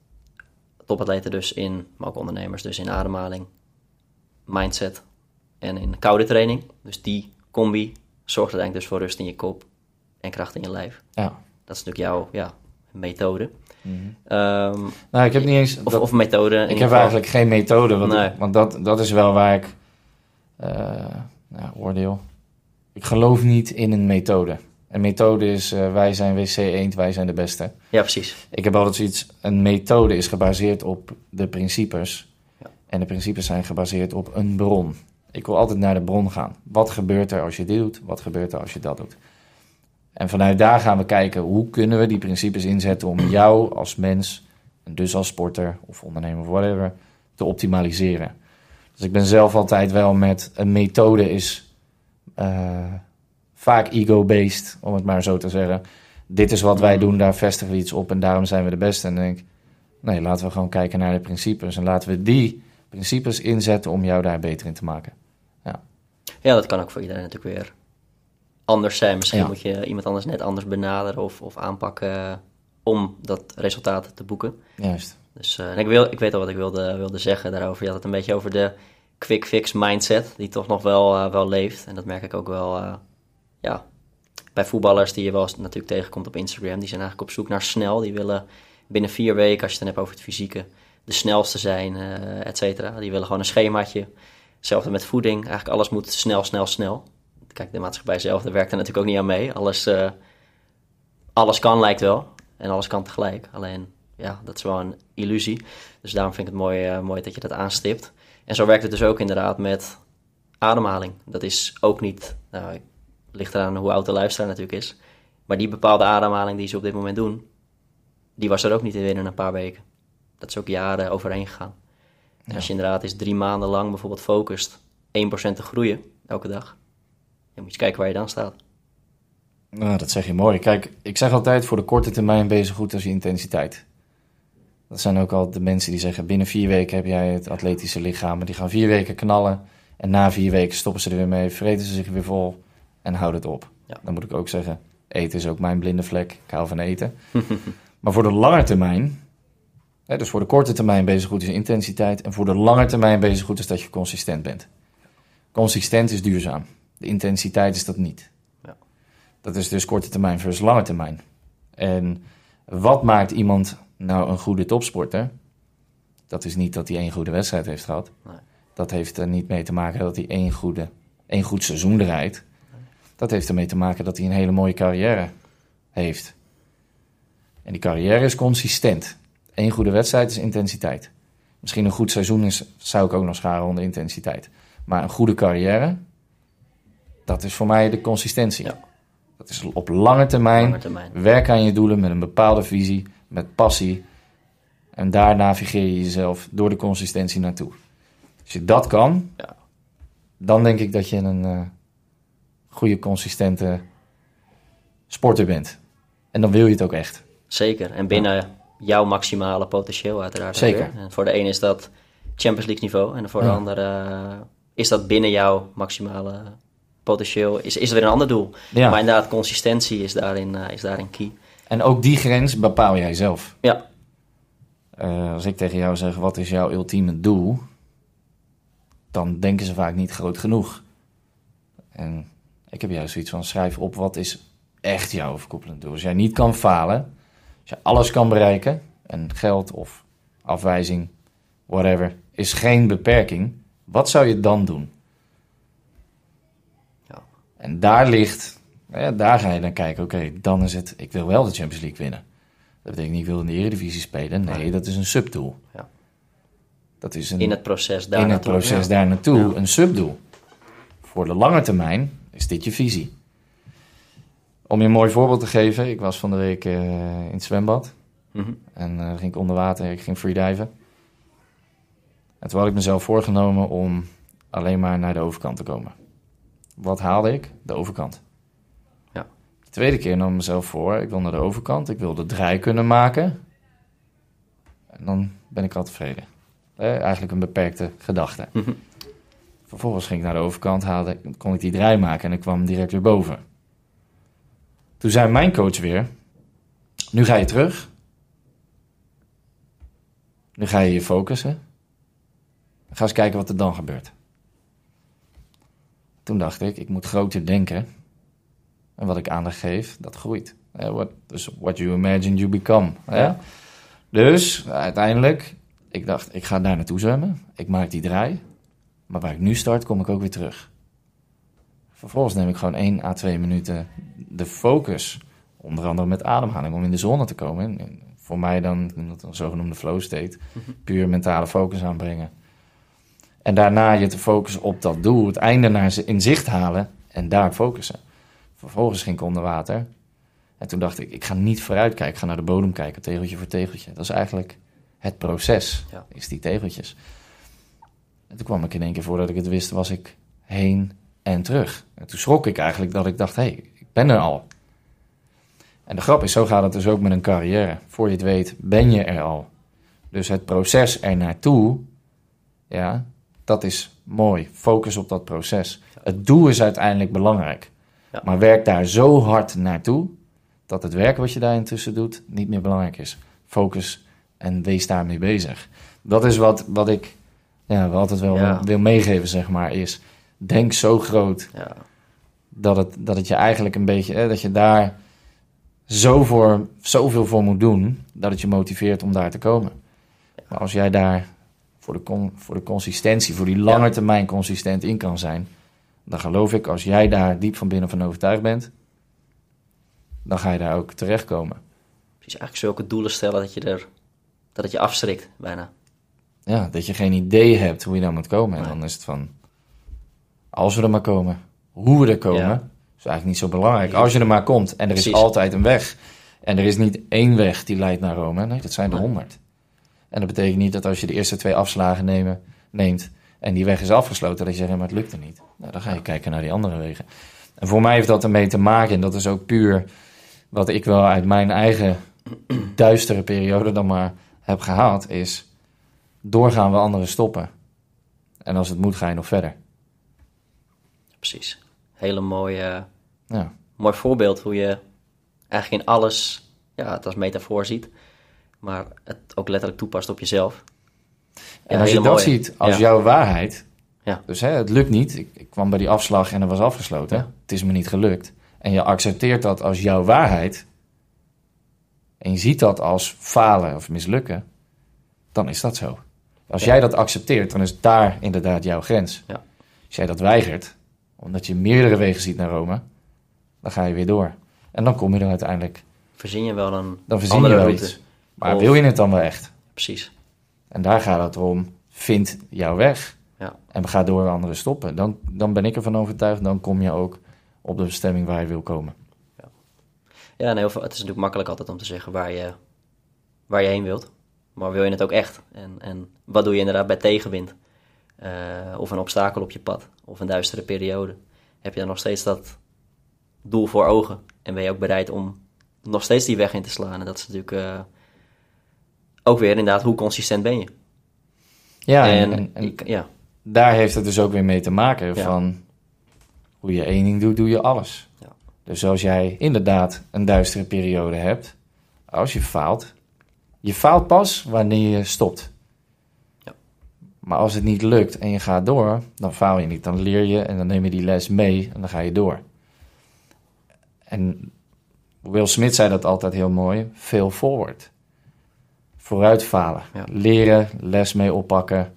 topatleten dus in, maar ook ondernemers dus in ademhaling, mindset en in koude training. Dus die combi zorgt uiteindelijk dus voor rust in je kop en kracht in je lijf. Ja. Dat is natuurlijk jouw ja, methode. Mhm. Ehm, Nou, ik heb niet eens... of, dat- of methode. ik heb geval. eigenlijk geen methode, want, Nee. want dat, dat is wel waar ik... eh nou, oordeel. Ik geloof niet in een methode. Een methode is, eh, wij zijn WC Eend, wij zijn de beste. Ja, precies. Ik heb altijd zoiets, een methode is gebaseerd op de principes. Ja. En de principes zijn gebaseerd op een bron. Ik wil altijd naar de bron gaan. Wat gebeurt er als je dit doet? Wat gebeurt er als je dat doet? En vanuit daar gaan we kijken hoe kunnen we die principes inzetten om jou als mens, en dus als sporter of ondernemer of whatever, te optimaliseren. Dus ik ben zelf altijd wel met een methode is eh, vaak ego-based, om het maar zo te zeggen. Dit is wat wij doen, daar vestigen we iets op en daarom zijn we de beste. En denk nee, laten we gewoon kijken naar de principes en laten we die principes inzetten om jou daar beter in te maken. Ja, dat kan ook voor iedereen natuurlijk weer anders zijn. Misschien Ja. moet je iemand anders net anders benaderen of, of aanpakken om dat resultaat te boeken. Juist. Dus eh, en ik, wil, ik weet al wat ik wilde, wilde zeggen daarover. Je had het een beetje over de quick fix mindset, die toch nog wel, eh, wel leeft. En dat merk ik ook wel eh, ja, bij voetballers die je wel eens natuurlijk tegenkomt op Instagram. Die zijn eigenlijk op zoek naar snel. Die willen binnen vier weken, als je het dan hebt over het fysieke, de snelste zijn, et cetera. Die willen gewoon een schemaatje. Hetzelfde met voeding. Eigenlijk alles moet snel, snel, snel. Kijk, de maatschappij zelf, daar werkt er natuurlijk ook niet aan mee. Alles, eh, alles kan lijkt wel. En alles kan tegelijk. Alleen, ja, dat is wel een illusie. Dus daarom vind ik het mooi, eh, mooi dat je dat aanstipt. En zo werkt het dus ook inderdaad met ademhaling. Dat is ook niet, nou, ligt eraan hoe oud de luisteraar natuurlijk is. Maar die bepaalde ademhaling die ze op dit moment doen, die was er ook niet in binnen een paar weken. Dat is ook jaren overheen gegaan. En Ja. als je inderdaad eens drie maanden lang bijvoorbeeld focust 1% te groeien elke dag, dan moet je eens kijken waar je dan staat. Nou, dat zeg je mooi. Kijk, ik zeg altijd voor de korte termijn bezig goed als je intensiteit. Dat zijn ook al de mensen die zeggen binnen vier weken heb jij het atletische lichaam. Maar die gaan vier weken knallen en na vier weken stoppen ze er weer mee, vreten ze zich weer vol en houden het op. Ja. Dan moet ik ook zeggen, eten is ook mijn blinde vlek. Ik hou van eten. maar voor de lange termijn, hè, dus voor de korte termijn bezig goed is intensiteit. En voor de lange termijn bezig goed is dat je consistent bent. Consistent is duurzaam. De intensiteit is dat niet. Ja. Dat is dus korte termijn versus lange termijn. En wat maakt iemand nou een goede topsporter? Dat is niet dat hij één goede wedstrijd heeft gehad. Nee. Dat heeft er niet mee te maken dat hij één, goede, één goed seizoen draait. Dat heeft ermee te maken dat hij een hele mooie carrière heeft. En die carrière is consistent. Eén goede wedstrijd is intensiteit. Misschien een goed seizoen is, zou ik ook nog scharen onder intensiteit. Maar een goede carrière, dat is voor mij de consistentie. Ja. Dat is op lange termijn Lange termijn. Werk aan je doelen met een bepaalde visie, met passie. En daar navigeer je jezelf door de consistentie naartoe. Als je dat kan, Ja. dan denk ik dat je een eh, goede, consistente sporter bent. En dan wil je het ook echt. Zeker. En binnen jouw maximale potentieel uiteraard. Zeker. En voor de ene is dat Champions League niveau. En voor de Ja. andere eh, is dat binnen jouw maximale potentieel. Is, is er weer een ander doel. Ja. Maar inderdaad, consistentie is daarin, eh, is daarin key. En ook die grens bepaal jij zelf. Ja, Eh, als ik tegen jou zeg, wat is jouw ultieme doel? Dan denken ze vaak niet groot genoeg. En ik heb juist zoiets van, schrijf op wat is echt jouw overkoepelend doel. Als jij niet kan falen, als je alles kan bereiken, en geld of afwijzing, whatever, is geen beperking, wat zou je dan doen? En daar ligt, nou ja, daar ga je dan kijken, oké, dan is het, ik wil wel de Champions League winnen. Dat betekent niet, ik wil in de Eredivisie spelen. Nee, dat is een subdoel. Ja. Dat is een, in het proces daar in het proces daar naartoe Ja. een subdoel. Voor de lange termijn is dit je visie. Om je een mooi voorbeeld te geven, ik was van de week eh, in het zwembad. Mhm. En eh, ging ik onder water, ik ging freediven. En toen had ik mezelf voorgenomen om alleen maar naar de overkant te komen. Wat haalde ik? De overkant. Ja. Het tweede keer nam ik mezelf voor, ik wil naar de overkant, ik wil de draai kunnen maken. En dan ben ik al tevreden. Eh, eigenlijk een beperkte gedachte. Mhm. Vervolgens ging ik naar de overkant, haalde, kon ik die draai maken en ik kwam direct weer boven. Toen zei mijn coach weer, nu ga je terug. Nu ga je je focussen. Ga eens kijken wat er dan gebeurt. Toen dacht ik, ik moet groter denken. En wat ik aandacht geef, dat groeit. What, dus what you imagine, you become. Ja. Dus uiteindelijk, ik dacht, ik ga daar naartoe zwemmen. Ik maak die draai. Maar waar ik nu start, kom ik ook weer terug. Vervolgens neem ik gewoon 1 à 2 minuten de focus. Onder andere met ademhaling, om in de zone te komen. En- voor mij dan, dat een zogenoemde flow state. Puur mentale focus aanbrengen. En daarna je te focussen op dat doel, het einde naar ze in zicht halen en daar focussen. Vervolgens ging ik onder water. En toen dacht ik, ik ga niet vooruit kijken, ik ga naar de bodem kijken, tegeltje voor tegeltje. Dat is eigenlijk het proces, Ja. is die tegeltjes. En toen kwam ik in één keer, voordat ik het wist, was ik heen en terug. En toen schrok ik eigenlijk dat ik dacht, hé, hey, ik ben er al. En de grap is, zo gaat het dus ook met een carrière. Voor je het weet, ben je er al. Dus het proces er naartoe, ja, dat is mooi. Focus op dat proces. Het doel is uiteindelijk belangrijk. Ja. Maar werk daar zo hard naartoe, dat het werk wat je daar intussen doet niet meer belangrijk is. Focus en wees daarmee bezig. Dat is wat, wat ik ja, altijd wel Ja. wil meegeven, zeg maar, is denk zo groot Ja. dat het, dat het je eigenlijk een beetje, hè, dat je daar zo voor, zoveel voor moet doen, dat het je motiveert om daar te komen. Maar als jij daar voor de, con, voor de consistentie, voor die lange termijn consistent in kan zijn, dan geloof ik, als jij daar diep van binnen van overtuigd bent, dan ga je daar ook terechtkomen. Precies, eigenlijk zulke doelen stellen dat je er dat het je afschrikt, bijna. Ja, dat je geen idee hebt hoe je daar moet komen. En Nee. dan is het van, als we er maar komen, hoe we er komen, Ja. is eigenlijk niet zo belangrijk. Als je er maar komt en er is altijd een weg. En er is niet één weg die leidt naar Rome. Nee, dat zijn er honderd. En dat betekent niet dat als je de eerste twee afslagen nemen, neemt en die weg is afgesloten, dat je zegt, maar het lukt er niet. Nou, dan ga je kijken naar die andere wegen. En voor mij heeft dat ermee te maken, en dat is ook puur wat ik wel uit mijn eigen duistere periode dan maar heb gehaald, is doorgaan we anderen stoppen. En als het moet, ga je nog verder. Precies. Hele mooie, Ja, mooi voorbeeld hoe je eigenlijk in alles ja, het als metafoor ziet, maar het ook letterlijk toepast op jezelf. En als je dat ziet als Ja. jouw waarheid, Ja. dus hè, het lukt niet, ik, ik kwam bij die afslag en er was afgesloten, Ja. het is me niet gelukt, en je accepteert dat als jouw waarheid, en je ziet dat als falen of mislukken, dan is dat zo. Als jij dat accepteert, dan is daar inderdaad jouw grens. Ja. Als jij dat weigert, omdat je meerdere wegen ziet naar Rome, dan ga je weer door. En dan kom je er uiteindelijk, Verzin je wel een dan verzin andere je wel route. iets. Maar Of- wil je het dan wel echt? Precies. En daar gaat het om. Vind jouw weg. Ja. En ga door anderen stoppen. Dan, dan ben ik ervan overtuigd. Dan kom je ook op de bestemming waar je wil komen. Ja, en heel veel, het is natuurlijk makkelijk altijd om te zeggen waar je, waar je heen wilt. Maar wil je het ook echt? En, en wat doe je inderdaad bij tegenwind? Eh, of een obstakel op je pad? Of een duistere periode? Heb je dan nog steeds dat doel voor ogen? En ben je ook bereid om nog steeds die weg in te slaan? En dat is natuurlijk eh, ook weer inderdaad, hoe consistent ben je? Ja, en, ja, daar heeft het dus ook weer mee te maken. Ja. Van hoe je één ding doet, doe je alles. Ja. Dus als jij inderdaad een duistere periode hebt. Als je faalt. Je faalt pas wanneer je stopt. Ja. Maar als het niet lukt en je gaat door, dan faal je niet. Dan leer je en dan neem je die les mee en dan ga je door. En Will Smith zei dat altijd heel mooi: fail forward. Vooruit falen. Ja. Leren, les mee oppakken,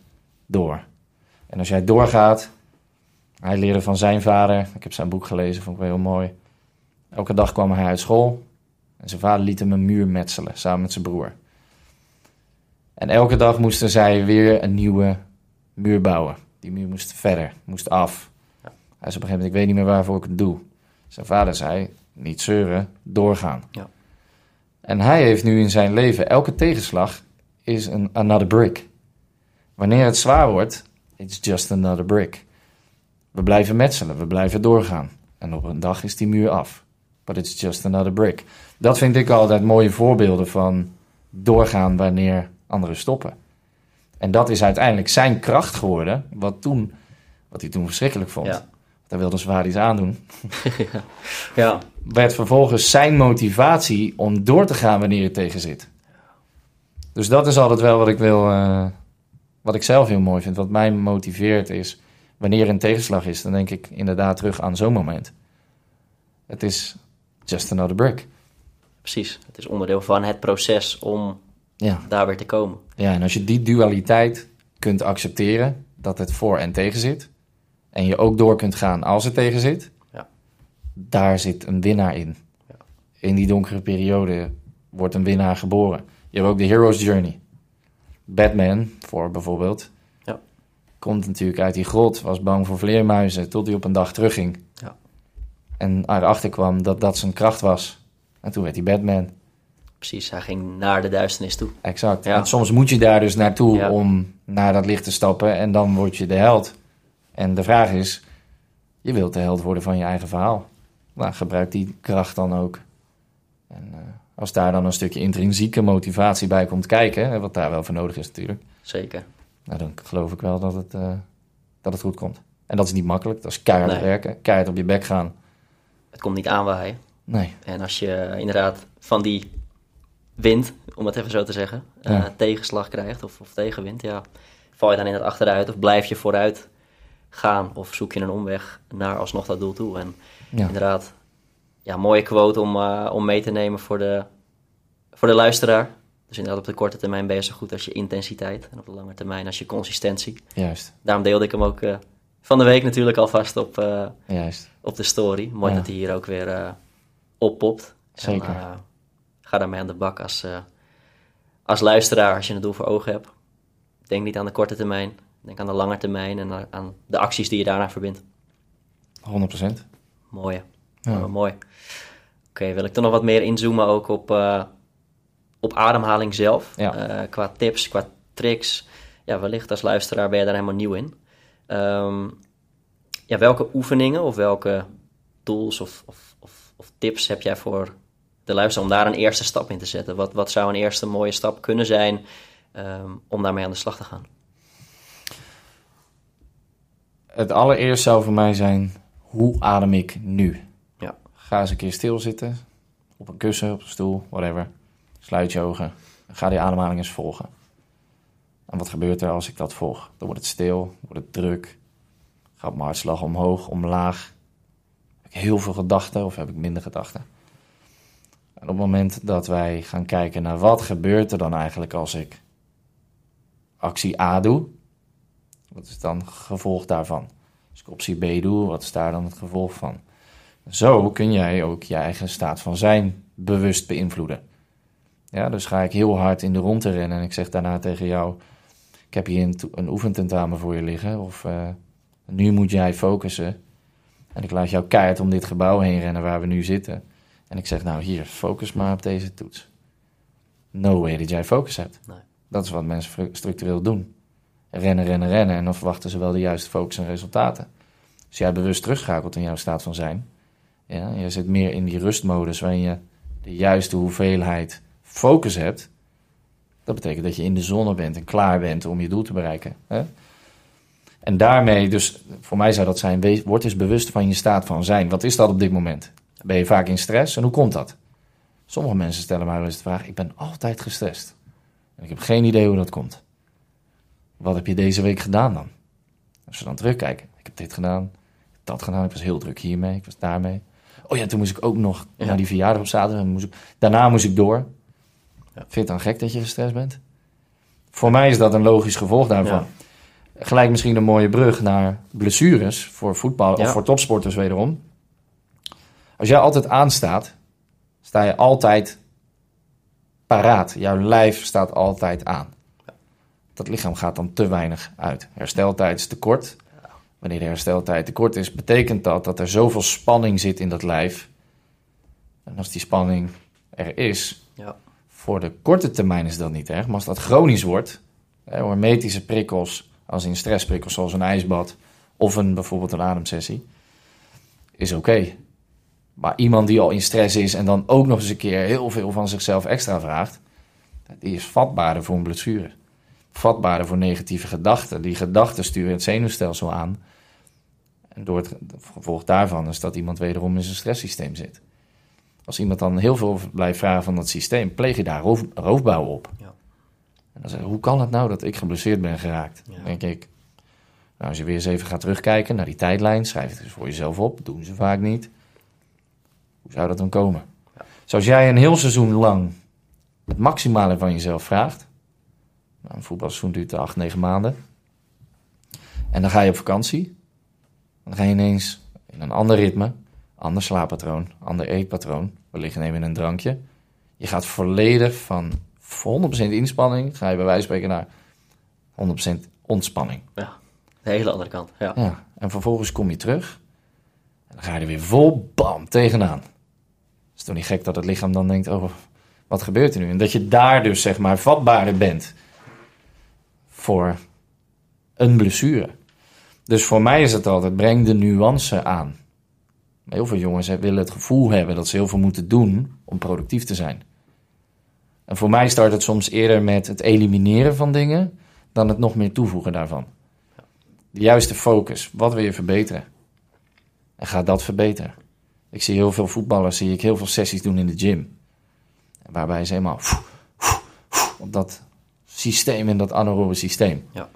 door. En als jij doorgaat, hij leerde van zijn vader. Ik heb zijn boek gelezen, vond ik wel heel mooi. Elke dag kwam hij uit school en zijn vader liet hem een muur metselen samen met zijn broer. En elke dag moesten zij weer een nieuwe muur bouwen. Die muur moest verder, moest af. Ja. Hij zei op een gegeven moment, ik weet niet meer waarvoor ik het doe. Zijn vader zei, niet zeuren, doorgaan. Ja. En hij heeft nu in zijn leven, elke tegenslag is een another brick. Wanneer het zwaar wordt, it's just another brick. We blijven metselen, we blijven doorgaan. En op een dag is die muur af. but it's just another brick. Dat vind ik altijd mooie voorbeelden van doorgaan wanneer anderen stoppen. En dat is uiteindelijk zijn kracht geworden, wat, toen, wat hij toen verschrikkelijk vond. Daar wilde zwaar iets aandoen. Ja, Werd vervolgens zijn motivatie om door te gaan wanneer het tegen zit. Dus dat is altijd wel wat ik wil, eh, wat ik zelf heel mooi vind. Wat mij motiveert is, wanneer er een tegenslag is, dan denk ik inderdaad terug aan zo'n moment. Het is just another brick. precies. Het is onderdeel van het proces om Ja. daar weer te komen. Ja, en als je die dualiteit kunt accepteren, dat het voor en tegen zit, en je ook door kunt gaan als het tegen zit, Ja. daar zit een winnaar in. Ja. In die donkere periode wordt een winnaar geboren. Je hebt ook de Hero's Journey. Batman, voor bijvoorbeeld, Ja. komt natuurlijk uit die grot, was bang voor vleermuizen, tot hij op een dag terugging. Ja. En erachter kwam dat dat zijn kracht was. En toen werd hij Batman. Precies, hij ging naar de duisternis toe. Exact. Ja. En soms moet je daar dus naartoe om naar dat licht te stappen en dan word je de held. En de vraag is, je wilt de held worden van je eigen verhaal. Nou, gebruik die kracht dan ook. En eh, als daar dan een stukje intrinsieke motivatie bij komt kijken, hè, wat daar wel voor nodig is natuurlijk, Zeker. nou, dan geloof ik wel dat het, eh, dat het goed komt. En dat is niet makkelijk, dat is keihard Nee. werken, keihard op je bek gaan. Het komt niet aanwaaien. Nee, En als je inderdaad van die wind, om het even zo te zeggen, eh, tegenslag krijgt of, of tegenwind, ja, val je dan in het achteruit of blijf je vooruit gaan of zoek je een omweg naar alsnog dat doel toe. En ja. inderdaad, ja, mooie quote om, eh, om mee te nemen voor de, voor de luisteraar. Dus inderdaad, op de korte termijn ben je zo goed als je intensiteit en op de lange termijn als je consistentie. juist, Daarom deelde ik hem ook eh, van de week natuurlijk alvast op, eh, juist. op de story. Mooi Ja. dat hij hier ook weer oppopt. Zeker. En, ga daarmee aan de bak als, als luisteraar, als je een doel voor ogen hebt. Denk niet aan de korte termijn, denk aan de lange termijn en aan- de acties die je daarna verbindt. 100%. Mooi. Ja. Oh, mooi. Oké, wil ik er nog wat meer inzoomen ook op, eh, op ademhaling zelf. Ja. Eh, qua tips, qua tricks. Ja, wellicht als luisteraar ben je daar helemaal nieuw in. Ehm, ja, welke oefeningen of welke tools of, of, of, of tips heb jij voor de luisteraar om daar een eerste stap in te zetten? Wat, wat zou een eerste mooie stap kunnen zijn ehm, om daarmee aan de slag te gaan? Het allereerst zou voor mij zijn, hoe adem ik nu? Ja. Ga eens een keer stilzitten, op een kussen, op een stoel, whatever. Sluit je ogen, ga die ademhaling eens volgen. En wat gebeurt er als ik dat volg? Dan wordt het stil, wordt het druk, gaat mijn hartslag omhoog, omlaag. Heb ik heel veel gedachten of heb ik minder gedachten? En op het moment dat wij gaan kijken naar wat gebeurt er dan eigenlijk als ik actie A doe, wat is dan het gevolg daarvan? Als ik optie B doe, wat is daar dan het gevolg van? Zo kun jij ook je eigen staat van zijn bewust beïnvloeden. Ja, dus ga ik heel hard in de ronde rennen en ik zeg daarna tegen jou: Ik heb hier een, een oefententamen voor je liggen, of eh, nu moet jij focussen. En ik laat jou keihard om dit gebouw heen rennen waar we nu zitten. En ik zeg: Nou, hier, focus maar op deze toets. No way dat jij focus hebt. Nee. Dat is wat mensen structureel doen rennen, rennen, rennen. En dan verwachten ze wel de juiste focus en resultaten. Als jij bewust terugschakelt in jouw staat van zijn. Ja, je zit meer in die rustmodus waarin je de juiste hoeveelheid focus hebt. Dat betekent dat je in de zone bent en klaar bent om je doel te bereiken. Hè? En daarmee, dus voor mij zou dat zijn, word eens bewust van je staat van zijn. Wat is dat op dit moment? Ben je vaak in stress en hoe komt dat? Sommige mensen stellen mij wel eens de vraag, ik ben altijd gestrest. En ik heb geen idee hoe dat komt. Wat heb je deze week gedaan dan? Als we dan terugkijken. Ik heb dit gedaan, ik heb dat gedaan. Ik was heel druk hiermee, ik was daarmee. Oh ja, toen moest ik ook nog Ja. naar die verjaardag op zaterdag. Moest ik, daarna moest ik door. Ja. Vind je het dan gek dat je gestrest bent? Voor mij is dat een logisch gevolg daarvan. Gelijk misschien een mooie brug naar blessures voor voetbal of voor topsporters wederom. Als jij altijd aanstaat, sta je altijd paraat. Jouw lijf staat altijd aan. Dat lichaam gaat dan te weinig uit. Hersteltijd is te kort. Wanneer de hersteltijd te kort is, betekent dat dat er zoveel spanning zit in dat lijf. En als die spanning er is, Ja. voor de korte termijn is dat niet erg. Maar als dat chronisch wordt, hè, hormetische prikkels, als in stressprikkels zoals een ijsbad of een, bijvoorbeeld een ademsessie, is oké. Maar iemand die al in stress is en dan ook nog eens een keer heel veel van zichzelf extra vraagt, die is vatbaarder voor een blessure. Vatbaarder voor negatieve gedachten. Die gedachten sturen het zenuwstelsel aan. En door het gevolg daarvan is dat iemand wederom in zijn stresssysteem zit. Als iemand dan heel veel blijft vragen van dat systeem, pleeg je daar roof, roofbouw op. Ja. En dan zeg je, hoe kan het nou dat ik geblesseerd ben geraakt? Ja. Denk ik, nou, als je weer eens even gaat terugkijken naar die tijdlijn, schrijf het eens voor jezelf op. doen ze vaak niet. Hoe zou dat dan komen? Ja. Zoals jij een heel seizoen lang het maximale van jezelf vraagt. Nou, een voetbalseizoen duurt 8, 9 maanden. En dan ga je op vakantie. Dan ga je ineens in een ander ritme, ander slaappatroon, ander eetpatroon. Wellicht neem je een drankje. Je gaat volledig van 100% inspanning, ga je bij wijze van spreken naar 100% ontspanning. Ja, de hele andere kant. Ja. Ja, en vervolgens kom je terug. En dan ga je er weer vol bam tegenaan. Het is toch niet gek dat het lichaam dan denkt: oh, wat gebeurt er nu? En dat je daar dus zeg maar vatbaarder bent voor een blessure. Dus voor mij is het altijd: breng de nuance aan. Heel veel jongens willen het gevoel hebben dat ze heel veel moeten doen om productief te zijn. En voor mij start het soms eerder met het elimineren van dingen dan het nog meer toevoegen daarvan. De juiste focus. Wat wil je verbeteren? En ga dat verbeteren. Ik zie heel veel voetballers, zie ik heel veel sessies doen in de gym. Waarbij ze helemaal op dat systeem, in dat anaerobe systeem. Ja.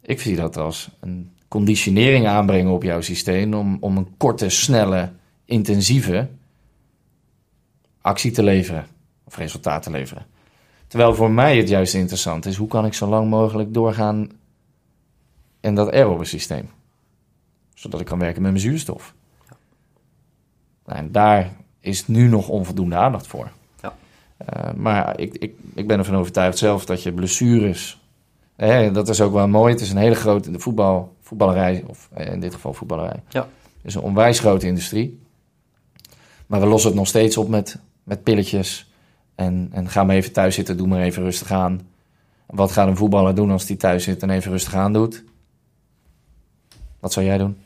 Ik zie dat als een conditionering aanbrengen op jouw systeem om, om een korte, snelle, intensieve actie te leveren of resultaat te leveren. Terwijl voor mij het juist interessant is, hoe kan ik zo lang mogelijk doorgaan in dat aerobe systeem? Zodat ik kan werken met mijn zuurstof. Nou, en daar is nu nog onvoldoende aandacht voor. Uh, maar ik, ik, ik ben ervan overtuigd zelf dat je blessures. Hè, dat is ook wel mooi. Het is een hele grote de voetbal, voetballerij, of in dit geval voetballerij. Ja. Het is een onwijs grote industrie. Maar we lossen het nog steeds op met, met pilletjes. En, en ga maar even thuis zitten, doe maar even rustig aan. Wat gaat een voetballer doen als hij thuis zit en even rustig aan doet? Wat zou jij doen?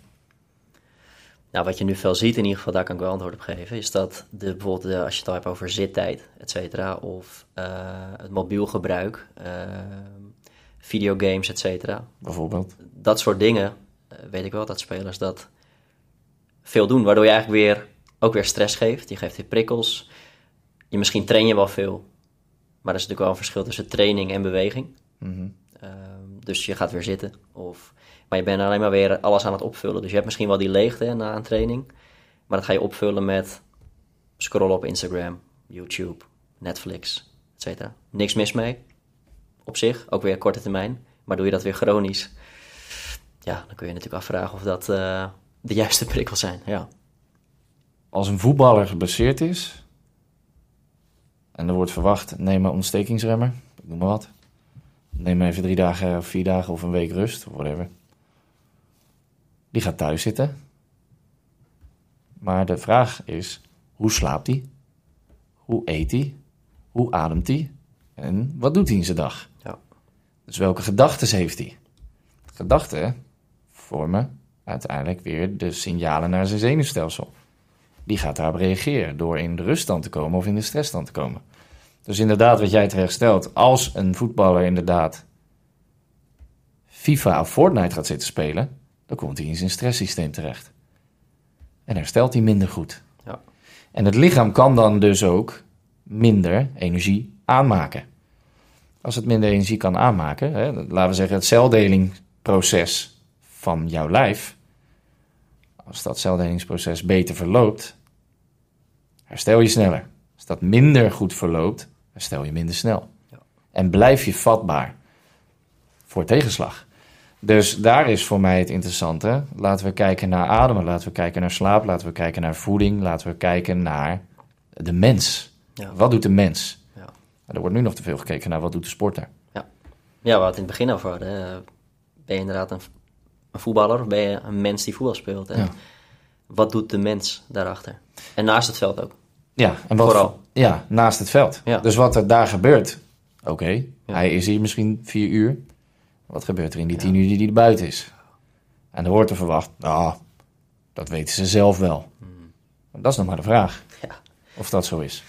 Nou, wat je nu veel ziet, in ieder geval, daar kan ik wel antwoord op geven, is dat de, bijvoorbeeld de, als je het al hebt over zittijd, et cetera, of uh, het mobiel gebruik, uh, videogames, et cetera. Bijvoorbeeld. Dat soort dingen, uh, weet ik wel, dat spelers dat veel doen, waardoor je eigenlijk weer, ook weer stress geeft. Je geeft weer prikkels. Je misschien train je wel veel, maar er is natuurlijk wel een verschil tussen training en beweging. Mm -hmm. Dus je gaat weer zitten, of maar je bent alleen maar weer alles aan het opvullen. Dus je hebt misschien wel die leegte na een training. Maar dat ga je opvullen met scrollen op Instagram, YouTube, Netflix, etc. Niks mis mee. Op zich, ook weer korte termijn. Maar doe je dat weer chronisch, ja, dan kun je natuurlijk afvragen of dat uh, de juiste prikkels zijn. Ja. Als een voetballer geblesseerd is en er wordt verwacht, neem maar ontstekingsremmer, noem maar wat. Neem even drie dagen of vier dagen of een week rust, of whatever. Die gaat thuis zitten. Maar de vraag is, hoe slaapt hij? Hoe eet hij? Hoe ademt hij? En wat doet hij in zijn dag? Ja. Dus welke gedachten heeft hij? Gedachten vormen uiteindelijk weer de signalen naar zijn zenuwstelsel. Die gaat daarop reageren door in de ruststand te komen of in de stressstand te komen. Dus inderdaad, wat jij terecht stelt, als een voetballer inderdaad FIFA of Fortnite gaat zitten spelen, dan komt hij in zijn stresssysteem terecht. En herstelt hij minder goed. Ja. En het lichaam kan dan dus ook minder energie aanmaken. Als het minder energie kan aanmaken, hè, laten we zeggen het celdelingproces van jouw lijf, als dat celdelingsproces beter verloopt, herstel je sneller. Als dat minder goed verloopt, herstel je minder snel. Ja. En blijf je vatbaar voor tegenslag. Dus daar is voor mij het interessante. Laten we kijken naar ademen, laten we kijken naar slaap, laten we kijken naar voeding, laten we kijken naar de mens. Ja. Wat doet de mens? Ja. Er wordt nu nog te veel gekeken naar wat doet de sporter. Ja, we hadden het in het begin over hadden. Ben je inderdaad een, een, voetballer of ben je een mens die voetbal speelt? En Ja. wat doet de mens daarachter? En naast het veld ook. Ja, en wat Vooral. Ja, naast het veld. Ja. Dus wat er daar gebeurt. Oké, Ja. hij is hier misschien vier uur. Wat gebeurt er in die tien uur die hij er buiten is? En er wordt er verwacht, nou, dat weten ze zelf wel. Dat is nog maar de vraag. Ja. Of dat zo is.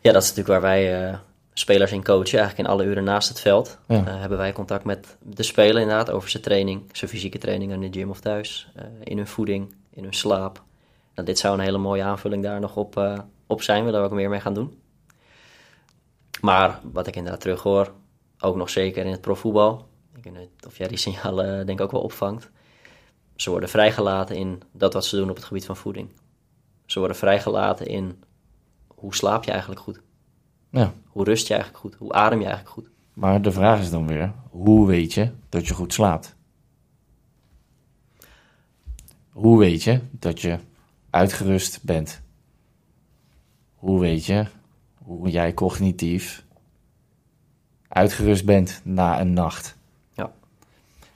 Ja, dat is natuurlijk waar wij eh, spelers in coachen. Eigenlijk in alle uren naast het veld Ja. eh, hebben wij contact met de speler inderdaad over zijn training, zijn fysieke training in de gym of thuis, eh, in hun voeding, in hun slaap. Nou, dit zou een hele mooie aanvulling daar nog op, op zijn, willen we ook meer mee gaan doen. Maar wat ik inderdaad terug hoor, ook nog zeker in het profvoetbal, ik weet niet of jij die signalen eh, denk ik ook wel opvangt. Ze worden vrijgelaten in dat wat ze doen op het gebied van voeding. Ze worden vrijgelaten in hoe slaap je eigenlijk goed. Ja. Hoe rust je eigenlijk goed? Hoe adem je eigenlijk goed? Maar de vraag is dan weer, hoe weet je dat je goed slaapt? Hoe weet je dat je uitgerust bent? Hoe weet je hoe jij cognitief uitgerust bent na een nacht? Ja.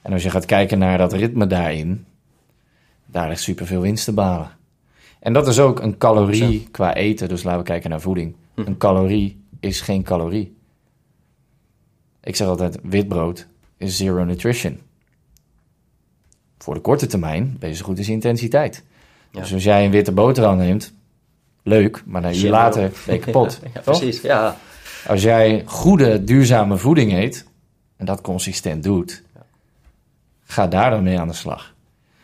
En als je gaat kijken naar dat ritme daarin, daar ligt superveel winst te behalen. En dat is ook een calorie qua eten, dus laten we kijken naar voeding. Een calorie is geen calorie. Ik zeg altijd, witbrood is zero nutrition. Voor de korte termijn zo goed als intensiteit. Ja. Dus als jij een witte boterham neemt, leuk, maar een uur later ben je kapot. Ja, precies. Ja. Als jij goede, duurzame voeding eet en dat consistent doet, ga daar dan mee aan de slag.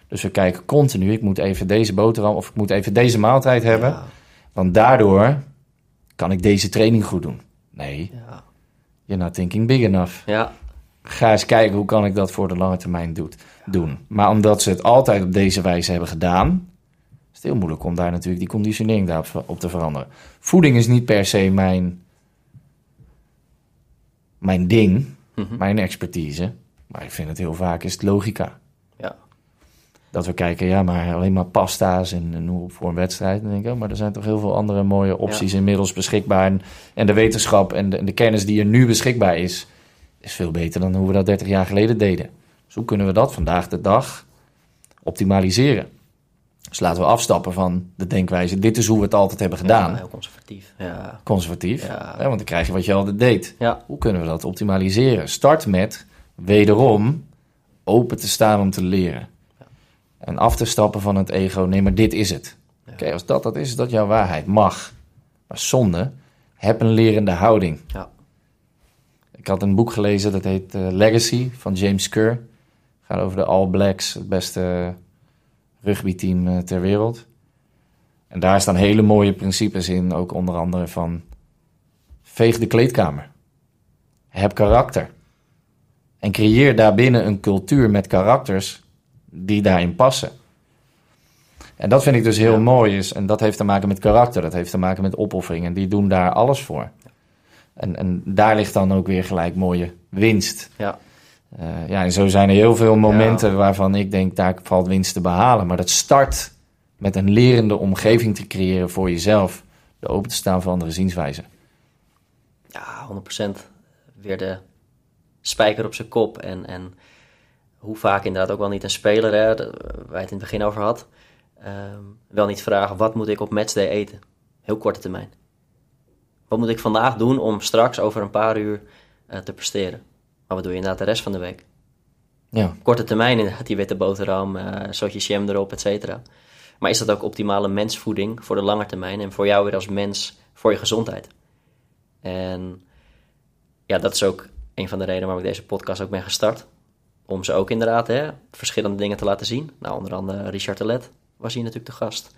Dus we kijken continu, ik moet even deze boterham of ik moet even deze maaltijd hebben, want daardoor kan ik deze training goed doen. Nee, Ja. you're not thinking big enough. ja. Ga eens kijken hoe kan ik dat voor de lange termijn doet, doen. Maar omdat ze het altijd op deze wijze hebben gedaan, het heel moeilijk om daar natuurlijk die conditionering daarop op te veranderen. Voeding is niet per se mijn, mijn ding, Mhm. mijn expertise. Maar ik vind het heel vaak is het logica. Ja. Dat we kijken, ja, maar alleen maar pasta's en, en hoe voor een wedstrijd. Dan denk ik, oh, maar er zijn toch heel veel andere mooie opties inmiddels beschikbaar. En, en de wetenschap en de, en de kennis die er nu beschikbaar is, is veel beter dan hoe we dat 30 jaar geleden deden. Dus hoe kunnen we dat vandaag de dag optimaliseren? Dus laten we afstappen van de denkwijze, dit is hoe we het altijd hebben gedaan. Ja, heel conservatief. Ja. Conservatief, Ja. hè, want dan krijg je wat je altijd deed. Ja. Hoe kunnen we dat optimaliseren? Start met wederom open te staan om te leren. En af te stappen van het ego. Nee, maar dit is het. Oké, als dat dat is, is dat jouw waarheid. Mag. Maar zonde, heb een lerende houding. Ja. Ik had een boek gelezen, dat heet eh, Legacy van James Kerr. Gaat over de All Blacks, het beste rugbyteam eh, ter wereld. En daar staan hele mooie principes in, ook onder andere van veeg de kleedkamer. Heb karakter. En creëer daarbinnen een cultuur met karakters die daarin passen. En dat vind ik dus heel Ja. mooi. Is, en dat heeft te maken met karakter, dat heeft te maken met opoffering. En die doen daar alles voor. En, en daar ligt dan ook weer gelijk mooie winst. Ja. Eh, ja, en zo zijn er heel veel momenten waarvan ik denk, daar valt winst te behalen. Maar dat start met een lerende omgeving te creëren voor jezelf. De open te staan voor andere zienswijzen. Ja, 100% weer de spijker op zijn kop. En, en hoe vaak inderdaad ook wel niet een speler, hè, de- waar je het in het begin over had, ehm, wel niet vragen, wat moet ik op matchday eten? Heel korte termijn. Wat moet ik vandaag doen om straks over een paar uur eh, te presteren? Maar wat doe je inderdaad de rest van de week? Ja, Korte termijn inderdaad, die witte boterham, eh zootje jam erop, et cetera. Maar is dat ook optimale mensvoeding voor de lange termijn en voor jou weer als mens, voor je gezondheid? En ja, dat is ook een van de redenen waarom ik deze podcast ook ben gestart. Om ze ook inderdaad hè, verschillende dingen te laten zien. Nou, onder andere Richard Telet was hier natuurlijk de gast.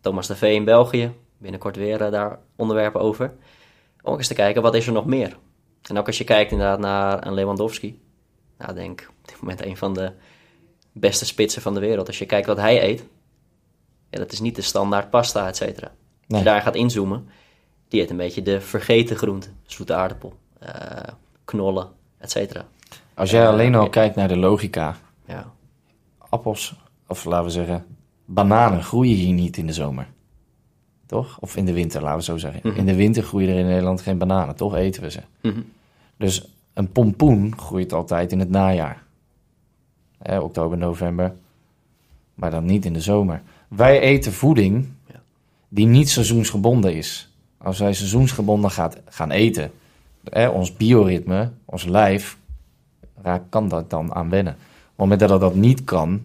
Thomas de V in België, binnenkort weer eh, daar onderwerpen over. Om eens te kijken, wat is er nog meer? En ook als je kijkt inderdaad naar een Lewandowski. Nou, ik denk op dit moment een van de beste spitsen van de wereld. Als je kijkt wat hij eet, ja, dat is niet de standaard pasta, et cetera. Als Nee. je daar gaat inzoomen, die eet een beetje de vergeten groenten. Zoete aardappel, eh, knollen, et cetera. als jij Eh, alleen al ja. kijkt naar de logica. Ja, Appels, of laten we zeggen, bananen groeien hier niet in de zomer. Toch? Of in de winter, laten we zo zeggen. Mhm. In de winter groeien er in Nederland geen bananen, toch eten we ze. Mhm. Dus een pompoen groeit altijd in het najaar. Hè, oktober, november. Maar dan niet in de zomer. Wij eten voeding die niet seizoensgebonden is. Als wij seizoensgebonden gaat, gaan eten, hè, ons bioritme, ons lijf, raak, kan dat dan aan wennen. Op het moment dat dat niet kan,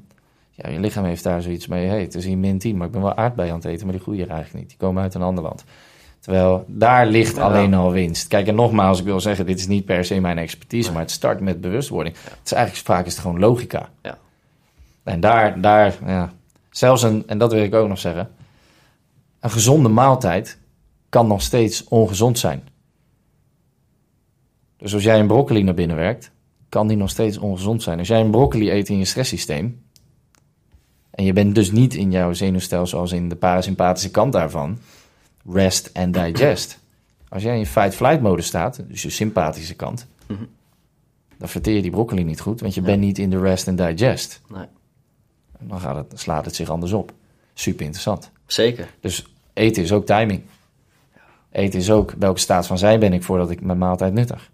Ja, je lichaam heeft daar zoiets mee. Hey, het is hier min 10, maar ik ben wel aardbei aan het eten, maar die groeien er eigenlijk niet. Die komen uit een ander land. Terwijl daar ligt Ja. alleen al winst. Kijk, en nogmaals, ik wil zeggen, dit is niet per se mijn expertise, Nee. maar het start met bewustwording. Het is eigenlijk vaak is het gewoon logica. Ja. En daar, daar, ja, zelfs een, en dat wil ik ook nog zeggen, een gezonde maaltijd kan nog steeds ongezond zijn. Dus als jij een broccoli naar binnen werkt, kan die nog steeds ongezond zijn. Als jij een broccoli eet in je stresssysteem, en je bent dus niet in jouw zenuwstelsel als in de parasympathische kant daarvan, rest and digest. Als jij in fight-flight mode staat, dus je sympathische kant, Mhm. dan verteer je die broccoli niet goed, want je bent niet in de rest and digest. Nee. En dan gaat het, slaat het zich anders op. Super interessant. Zeker. Dus eten is ook timing. Eten is ook welke staat van zijn ben ik voordat ik mijn maaltijd nuttig.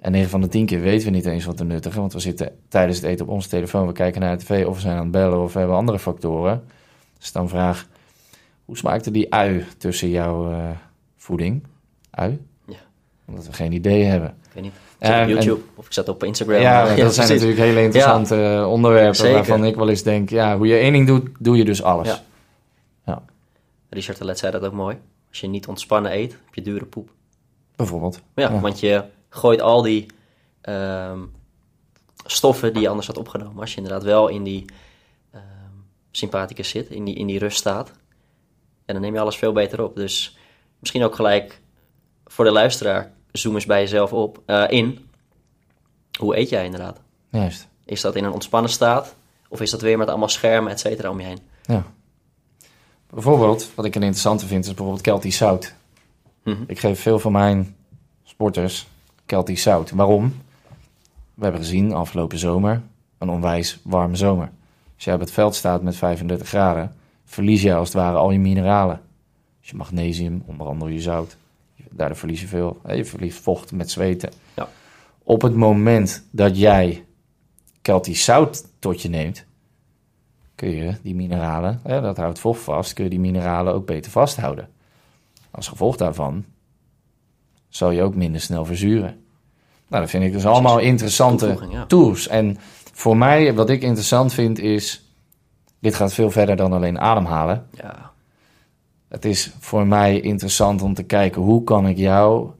En 9 van de 10 keer weten we niet eens wat we nuttigen, want we zitten tijdens het eten op onze telefoon, we kijken naar de tv of we zijn aan het bellen of we hebben andere factoren. Dus dan vraag, hoe smaakte die ui tussen jouw eh, voeding? Ui? Ja. Omdat we geen idee hebben. Ik weet niet. Ik zat En- op YouTube of ik zat op Instagram. Ja, dat zijn precies. natuurlijk hele interessante eh, onderwerpen Zeker. waarvan ik wel eens denk, ja, hoe je één ding doet, doe je dus alles. Ja. Richard Telet zei dat ook mooi. Als je niet ontspannen eet, heb je dure poep. Bijvoorbeeld. Ja, want je gooit al die ehm, stoffen die je anders had opgenomen. Als je inderdaad wel in die ehm sympathicus zit, in die, in die ruststaat. En dan neem je alles veel beter op. Dus misschien ook gelijk voor de luisteraar, zoom eens bij jezelf op, eh, in. Hoe eet jij inderdaad? Juist. Is dat in een ontspannen staat? Of is dat weer met allemaal schermen, et cetera, om je heen? Ja. Bijvoorbeeld, wat ik een interessante vind, is bijvoorbeeld Keltisch zout. Mhm. Ik geef veel van mijn sporters Keltisch zout. Waarom? We hebben gezien afgelopen zomer een onwijs warme zomer. Als jij op het veld staat met 35 graden, verlies je als het ware al je mineralen. Dus je magnesium, onder andere je zout. Daardoor verlies je veel. Je verliest vocht met zweten. Ja. Op het moment dat jij Keltisch zout tot je neemt, kun je die mineralen, dat houdt vocht vast, kun je die mineralen ook beter vasthouden. Als gevolg daarvan zal je ook minder snel verzuren. Nou, dat vind ik dus allemaal interessante ja. tools. En voor mij, wat ik interessant vind, is... Dit gaat veel verder dan alleen ademhalen. Ja, Het is voor mij interessant om te kijken... hoe kan ik jou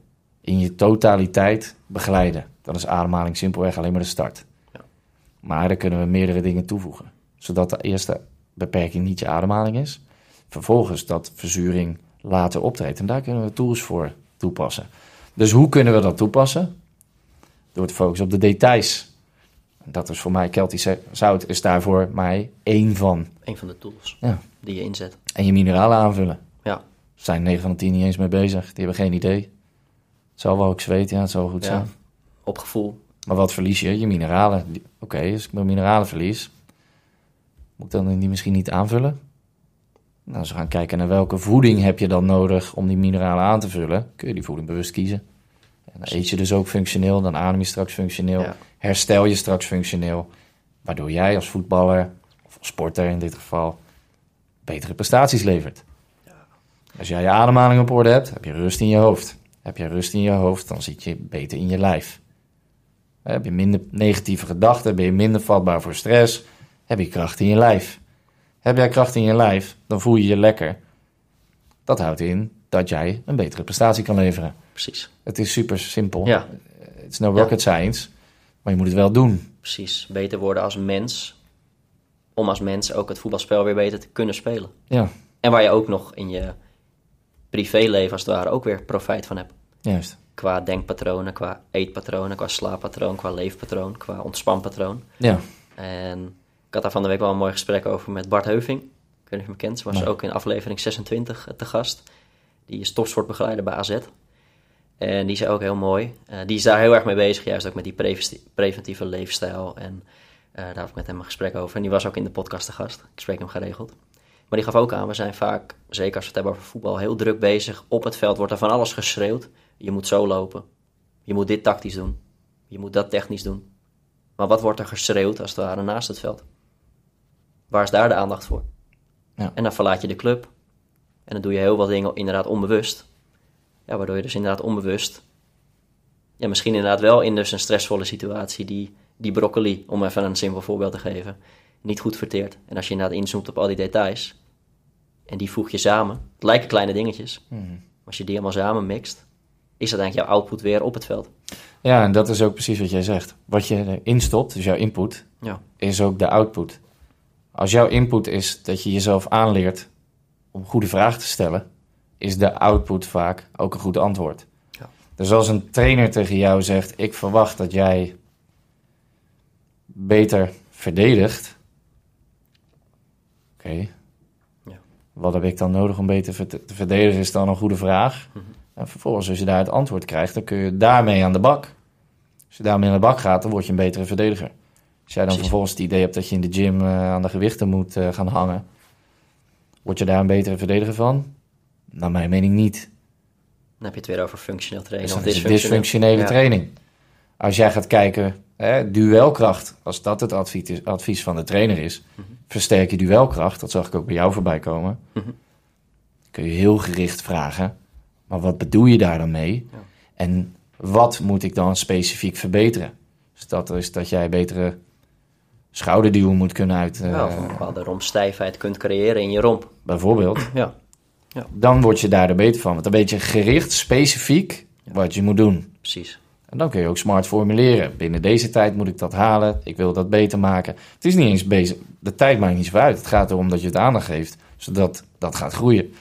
in je totaliteit begeleiden. Dan is ademhaling simpelweg alleen maar de start. Ja. Maar daar kunnen we meerdere dingen toevoegen. Zodat de eerste beperking niet je ademhaling is. Vervolgens dat verzuring later optreedt. En daar kunnen we tools voor toepassen. Dus hoe kunnen we dat toepassen? Door te focussen op de details. Dat is voor mij, Keltisch zout is daarvoor mij één van. een van de tools Ja. die je inzet. En je mineralen aanvullen. Ja, zijn 9 van de 10 niet eens mee bezig. Die hebben geen idee. Het zal wel, ik zweet, ja, het zal goed ja. zijn. op gevoel. Maar wat verlies je? Je mineralen. Oké, als ik mijn mineralen verlies, moet ik dan die misschien niet aanvullen? Nou, we gaan kijken naar welke voeding heb je dan nodig om die mineralen aan te vullen, kun je die voeding bewust kiezen. En dan eet je dus ook functioneel, dan adem je straks functioneel, Ja. herstel je straks functioneel, waardoor jij als voetballer, of als sporter in dit geval, betere prestaties levert. Als jij je ademhaling op orde hebt, heb je rust in je hoofd. Heb je rust in je hoofd, dan zit je beter in je lijf. Heb je minder negatieve gedachten, ben je minder vatbaar voor stress, heb je kracht in je lijf. Heb jij kracht in je lijf, dan voel je je lekker. Dat houdt in dat jij een betere prestatie kan leveren. Precies. Het is super simpel. Ja, Het is no rocket science, maar je moet het wel doen. precies. Beter worden als mens. Om als mens ook het voetbalspel weer beter te kunnen spelen. Ja, En waar je ook nog in je privéleven als het ware ook weer profijt van hebt. juist. Qua denkpatronen, qua eetpatronen, qua slaappatroon, qua leefpatroon, qua ontspanpatroon. Ja, En ik had daar van de week wel een mooi gesprek over met Bart Heuving. Ik weet niet of je hem kent. Ze was Nee. ook in aflevering 26 te gast. Die is topsportbegeleider bij AZ. En die zei ook heel mooi. eh, die is daar heel erg mee bezig, juist ook met die preventi- preventieve leefstijl. En eh, daar had ik met hem een gesprek over. En die was ook in de podcast te gast. Ik spreek hem geregeld. Maar die gaf ook aan, we zijn vaak, zeker als we het hebben over voetbal, heel druk bezig. Op het veld wordt er van alles geschreeuwd. Je moet zo lopen. Je moet dit tactisch doen. Je moet dat technisch doen. Maar wat wordt er geschreeuwd als het ware naast het veld? Waar is daar de aandacht voor? Ja. En dan verlaat je de club. En dan doe je heel wat dingen inderdaad onbewust. Ja, waardoor je dus inderdaad onbewust... Ja, misschien inderdaad wel in dus een stressvolle situatie... die, die broccoli, om even een simpel voorbeeld te geven... niet goed verteert. En als je inderdaad inzoomt op al die details en die voeg je samen, het lijken kleine dingetjes, Mhm. als je die allemaal samen mixt, is dat eigenlijk jouw output weer op het veld. Ja, en dat is ook precies wat jij zegt. Wat je erin stopt, dus jouw input, Ja, is ook de output. Als jouw input is dat je jezelf aanleert om goede vragen te stellen, is de output vaak ook een goed antwoord. Ja. Dus als een trainer tegen jou zegt: Ik verwacht dat jij beter verdedigt. Oké. Ja. Wat heb ik dan nodig om beter te verdedigen? Is dan een goede vraag. Mhm. En vervolgens, als je daar het antwoord krijgt, dan kun je daarmee aan de bak. Als je daarmee aan de bak gaat, dan word je een betere verdediger. Als jij dan Precies. vervolgens het idee hebt dat je in de gym eh, aan de gewichten moet eh, gaan hangen, word je daar een betere verdediger van? Naar mijn mening niet. dan heb je het weer over functioneel trainen Dus of is dysfunctionele Ja. training. Als jij gaat kijken, hè, duelkracht, als dat het advies, is- advies van de trainer is, Mhm. versterk je duelkracht. Dat zag ik ook bij jou voorbij komen. Mhm. Kun je heel gericht vragen, maar wat bedoel je daar dan mee? Ja. En wat moet ik dan specifiek verbeteren? Dus dat is dat jij betere schouderduwen moet kunnen uit, eh, Ja, of een bepaalde rompstijfheid kunt creëren in je romp. bijvoorbeeld. Ja, Dan word je daar er beter van. Want dan weet je gericht, specifiek, Ja. wat je moet doen. precies. En dan kun je ook smart formuleren. Binnen deze tijd moet ik dat halen. Ik wil dat beter maken. Het is niet eens bezig. De tijd maakt niet zo uit. Het gaat erom dat je het aandacht geeft, zodat dat gaat groeien.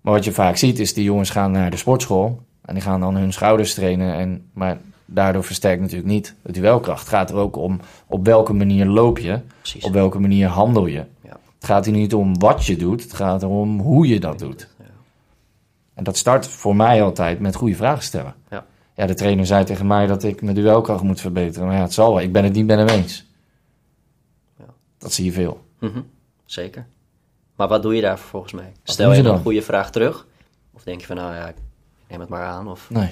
Maar wat je vaak ziet is die jongens gaan naar de sportschool en die gaan dan hun schouders trainen. En, maar daardoor versterkt natuurlijk niet de duelkracht. Het gaat er ook om op welke manier loop je, precies. op welke manier handel je. Ja. Het gaat hier niet om wat je doet, het gaat erom hoe je dat doet. Ja. En dat start voor mij altijd met goede vragen stellen. Ja. Ja, de trainer zei tegen mij dat ik mijn duelkracht moet verbeteren. Maar ja, het zal wel. Ik ben het niet met hem eens. Ja. Dat zie je veel. Mhm, Zeker. Maar wat doe je daar volgens mij? Stel je dan een goede vraag terug? Of denk je van, nou ja, ik neem het maar aan. Of Nee,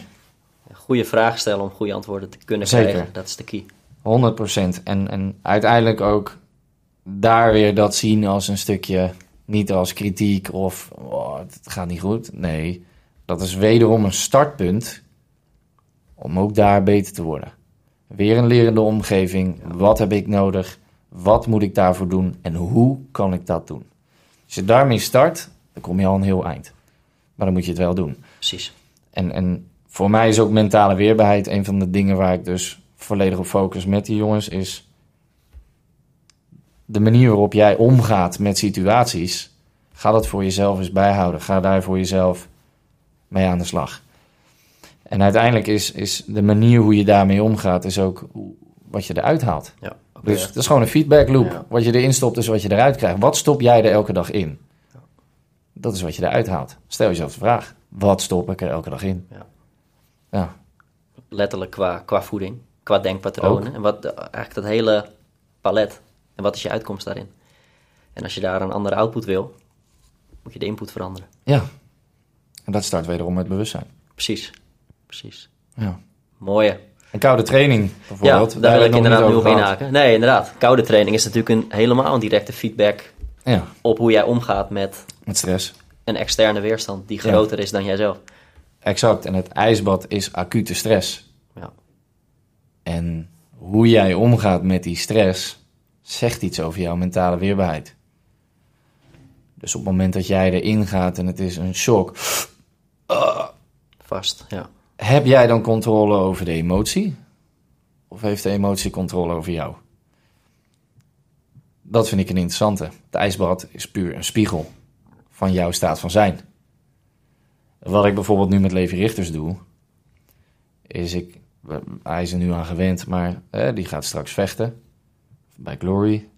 goede vraag stellen om goede antwoorden te kunnen Zeker. krijgen. Dat is de key. 100%. En, en uiteindelijk ook daar weer dat zien als een stukje, niet als kritiek of oh, het gaat niet goed. Nee, dat is wederom een startpunt om ook daar beter te worden. Weer een lerende omgeving. Wat heb ik nodig? Wat moet ik daarvoor doen? En hoe kan ik dat doen? Als je daarmee start, dan kom je al een heel eind. Maar dan moet je het wel doen. Precies. En, en voor mij is ook mentale weerbaarheid een van de dingen waar ik dus volledig op focus met die jongens. Is de manier waarop jij omgaat met situaties. Ga dat voor jezelf eens bijhouden. Ga daar voor jezelf mee aan de slag. En uiteindelijk is, is de manier hoe je daarmee omgaat, is ook wat je eruit haalt. Ja, Dus dat is gewoon een feedback loop. Ja. Wat je erin stopt is wat je eruit krijgt. Wat stop jij er elke dag in? Dat is wat je eruit haalt. Stel jezelf de vraag. Wat stop ik er elke dag in? Ja. Ja, letterlijk qua, qua voeding, qua denkpatronen. En wat, eigenlijk dat hele palet. En wat is je uitkomst daarin? En als je daar een andere output wil, moet je de input veranderen. ja. En dat start wederom met bewustzijn. Precies. Precies. Ja. Mooie. En koude training Ja, bijvoorbeeld. daar wil ik inderdaad nu op inhaken. Nee, inderdaad. Koude training is natuurlijk een, helemaal een directe feedback Ja, op hoe jij omgaat met met stress. een externe weerstand die Ja. groter is dan jijzelf. Exact. En het ijsbad is acute stress. Ja. En hoe jij omgaat met die stress zegt iets over jouw mentale weerbaarheid. Dus op het moment dat jij erin gaat en het is een shock, Vast, ja. heb jij dan controle over de emotie? Of heeft de emotie controle over jou? Dat vind ik een interessante. Het ijsbad is puur een spiegel van jouw staat van zijn. Wat ik bijvoorbeeld nu met Levi Richters doe, is ik, hij is er nu aan gewend, maar eh, die gaat straks vechten bij Glory.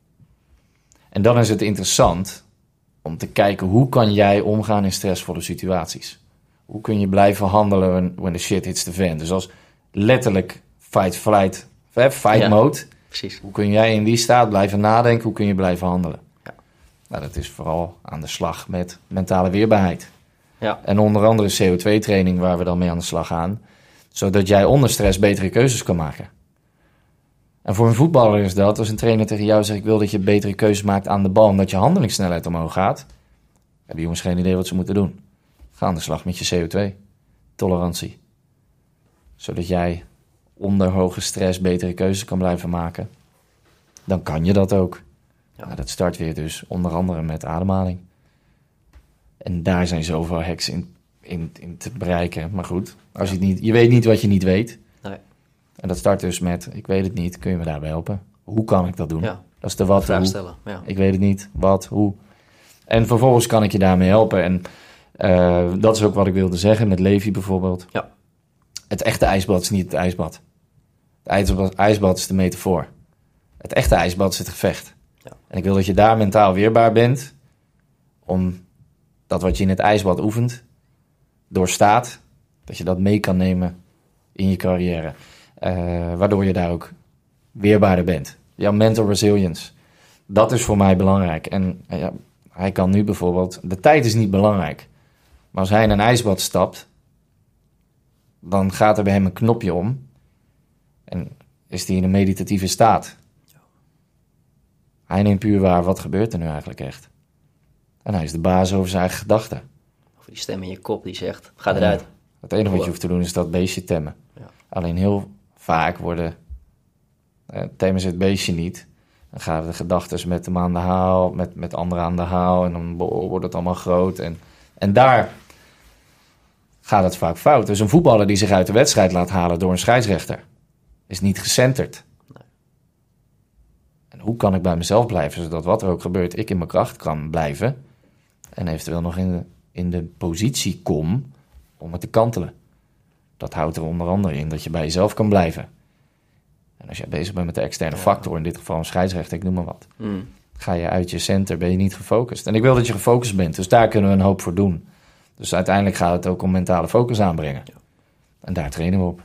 En dan is het interessant om te kijken hoe kan jij omgaan in stressvolle situaties. Hoe kun je blijven handelen when, when the shit hits the fan? Dus als letterlijk fight, flight, fight Ja. mode. Precies. Hoe kun jij in die staat blijven nadenken? Hoe kun je blijven handelen? Ja. Nou, dat is vooral aan de slag met mentale weerbaarheid. Ja. En onder andere CO2-training waar we dan mee aan de slag gaan. Zodat jij onder stress betere keuzes kan maken. En voor een voetballer is dat, als een trainer tegen jou zegt... ik wil dat je betere keuzes maakt aan de bal... en dat je handelingssnelheid omhoog gaat... hebben jongens geen idee wat ze moeten doen. Ga aan de slag met je CO2-tolerantie. Zodat jij onder hoge stress betere keuzes kan blijven maken. dan kan je dat ook. Ja. Nou, dat start weer dus onder andere met ademhaling. En daar zijn zoveel hacks in, in, in te bereiken. Maar goed, als je, het niet, je weet niet wat je niet weet. Nee. En dat start dus met, ik weet het niet, kun je me daarbij helpen? Hoe kan ik dat doen? Ja, Dat is de wat, vraag stellen. Ja. Ik weet het niet, wat, hoe. En vervolgens kan ik je daarmee helpen. En eh, dat is ook wat ik wilde zeggen met Levi bijvoorbeeld. Ja. Het echte ijsbad is niet het ijsbad. Het ijsbad, ijsbad is de metafoor. Het echte ijsbad is het gevecht. Ja. En ik wil dat je daar mentaal weerbaar bent. Om dat wat je in het ijsbad oefent, doorstaat. Dat je dat mee kan nemen in je carrière. Eh, waardoor je daar ook weerbaarder bent. Jouw mental resilience. Dat is voor mij belangrijk. En eh, ja, hij kan nu bijvoorbeeld... De tijd is niet belangrijk. Maar als hij in een ijsbad stapt... dan gaat er bij hem een knopje om. En is hij in een meditatieve staat. Hij neemt puur waar, wat gebeurt er nu eigenlijk echt? En hij is de baas over zijn eigen gedachten. Of die stem in je kop die zegt, ga Ja. eruit. Het enige wat je hoeft te doen is dat beestje temmen. Ja. Alleen heel vaak worden, eh, temmen ze het beestje niet. Dan gaan de gedachten met hem aan de haal, met, met anderen aan de haal. En dan wordt het allemaal groot. En, en daar gaat het vaak fout. Dus een voetballer die zich uit de wedstrijd laat halen door een scheidsrechter... is niet gecenterd. Nee. En hoe kan ik bij mezelf blijven, zodat wat er ook gebeurt... ik in mijn kracht kan blijven... en eventueel nog in de, in de positie kom om het te kantelen. Dat houdt er onder andere in dat je bij jezelf kan blijven. En als jij bezig bent met de externe Ja. factor, in dit geval een scheidsrechter, ik noem maar wat, Mm. ga je uit je center, ben je niet gefocust. En ik wil dat je gefocust bent, dus daar kunnen we een hoop voor doen. Dus uiteindelijk gaat het ook om mentale focus aanbrengen. Ja. En daar trainen we op.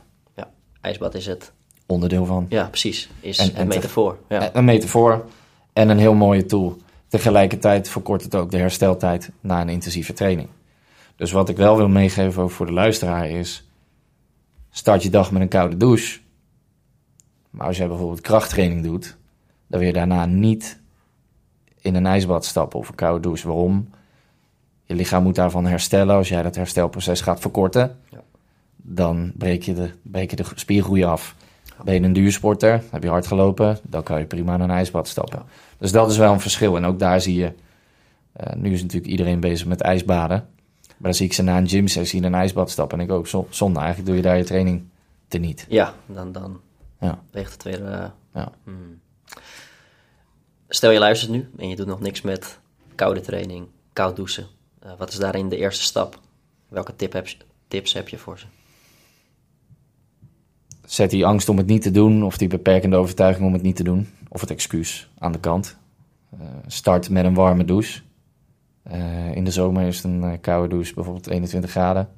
Ijsbad is het. Onderdeel van. Ja, precies. Is En- een en metafoor. Ja. Een metafoor en een heel mooie tool. Tegelijkertijd verkort het ook de hersteltijd na een intensieve training. Dus wat ik wel wil meegeven ook voor de luisteraar is... start je dag met een koude douche. Maar als jij bijvoorbeeld krachttraining doet... dan wil je daarna niet in een ijsbad stappen of een koude douche. Waarom? Je lichaam moet daarvan herstellen. Als jij dat herstelproces gaat verkorten... Ja. dan breek je, de, breek je de spiergroei af. Ben je een duursporter, heb je hard gelopen... dan kan je prima in een ijsbad stappen. Ja. Dus dat is wel een verschil. En ook daar zie je... eh, nu is natuurlijk iedereen bezig met ijsbaden... Maar dan zie ik ze na een gymsessie in een ijsbad stappen. En ik ook, zo- zonde, eigenlijk doe je daar je training teniet. Ja, dan, dan Ja. weegt het weer... Ja. hmm. Stel je luistert nu en je doet nog niks met koude training, koud douchen. Eh, wat is daarin de eerste stap? Welke tip heb tips heb je voor ze? Zet die angst om het niet te doen, of die beperkende overtuiging om het niet te doen, of het excuus aan de kant. Eh, start met een warme douche. Eh, in de zomer is het een eh, koude douche, bijvoorbeeld 21 graden.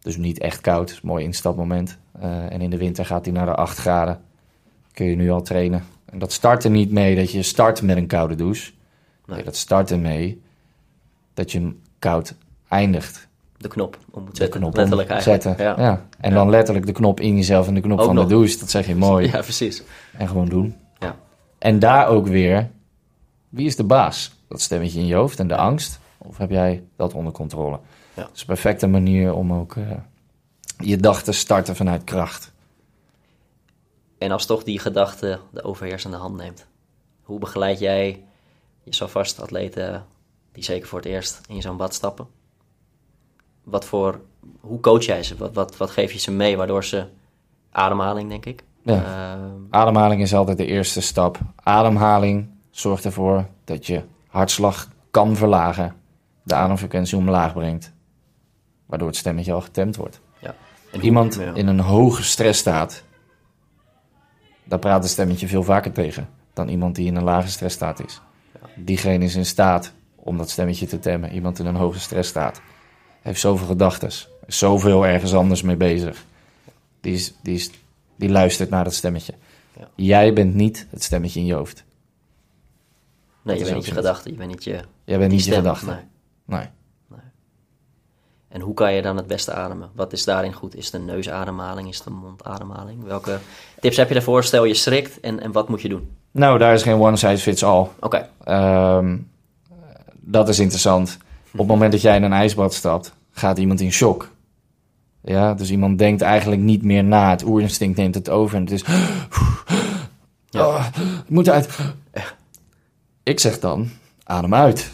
Dus niet echt koud, mooi instapmoment. En in de winter gaat die naar de 8 graden. Kun je nu al trainen. En dat start er niet mee dat je start met een koude douche. Nee, Nee. dat start er mee dat je hem koud eindigt. De knop om moet de zetten, knop letterlijk eigenlijk. omzetten. Ja. Ja. En Ja. dan letterlijk de knop in jezelf en de knop Ook van nog. de douche. Dat zeg je mooi. ja, precies. En gewoon doen. Ja. En daar ook weer, wie is de baas? Dat stemmetje in je hoofd en de angst? Of heb jij dat onder controle? Ja. Dat is een perfecte manier om ook eh, je dag te starten vanuit kracht. En als toch die gedachte de overheersende hand neemt, hoe begeleid jij je zo vast atleten die zeker voor het eerst in zo'n bad stappen? Wat voor, hoe coach jij ze? Wat, wat, wat geef je ze mee waardoor ze ademhaling, denk ik? Ja. Ehm, Ademhaling is altijd de eerste stap. Ademhaling zorgt ervoor dat je hartslag kan verlagen. De ademfrequentie omlaag brengt. Waardoor het stemmetje al getemd wordt. ja. En Iemand ja. in een hoge stress staat, daar praat het stemmetje veel vaker tegen dan iemand die in een lage stressstaat is. Diegene is in staat om dat stemmetje te temmen. Iemand in een hoge stressstaat heeft zoveel gedachten, is zoveel ergens anders mee bezig. Die, is, die, is, die luistert naar dat stemmetje. Ja. Jij bent niet het stemmetje in je hoofd. Nee, dat je bent niet je gedachte, je bent niet je, Jij bent niet je gedachten. Nee. Nee. En hoe kan je dan het beste ademen? Wat is daarin goed? Is het een neusademhaling? Is het een mondademhaling? Welke tips heb je daarvoor? Stel je schrikt en, en wat moet je doen? Nou, daar is geen one size fits all. Oké, Ehm, dat is interessant. Op het moment dat jij in een ijsbad stapt, gaat iemand in shock. Ja, dus iemand denkt eigenlijk niet meer na. Het oerinstinct neemt het over en het is... Ja. Oh, het moet uit. Ik zeg dan, adem uit.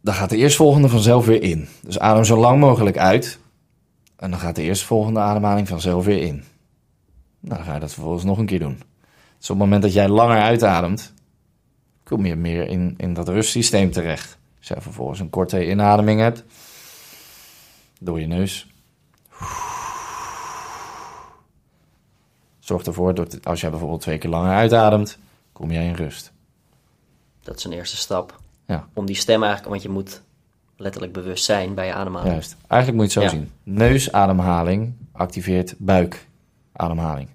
Dan gaat de eerstvolgende vanzelf weer in. Dus adem zo lang mogelijk uit. En dan gaat de eerstvolgende ademhaling vanzelf weer in. Nou, dan ga je dat vervolgens nog een keer doen. Dus op het moment dat jij langer uitademt, kom je meer in, in dat rustsysteem terecht. Als jij vervolgens een korte inademing hebt, door je neus. Zorg ervoor dat als jij bijvoorbeeld twee keer langer uitademt, kom jij in rust. Dat is een eerste stap. Ja. Om die stem eigenlijk, want je moet letterlijk bewust zijn bij je ademhaling. Juist. Eigenlijk moet je het zo Ja. zien. Neusademhaling activeert buikademhaling.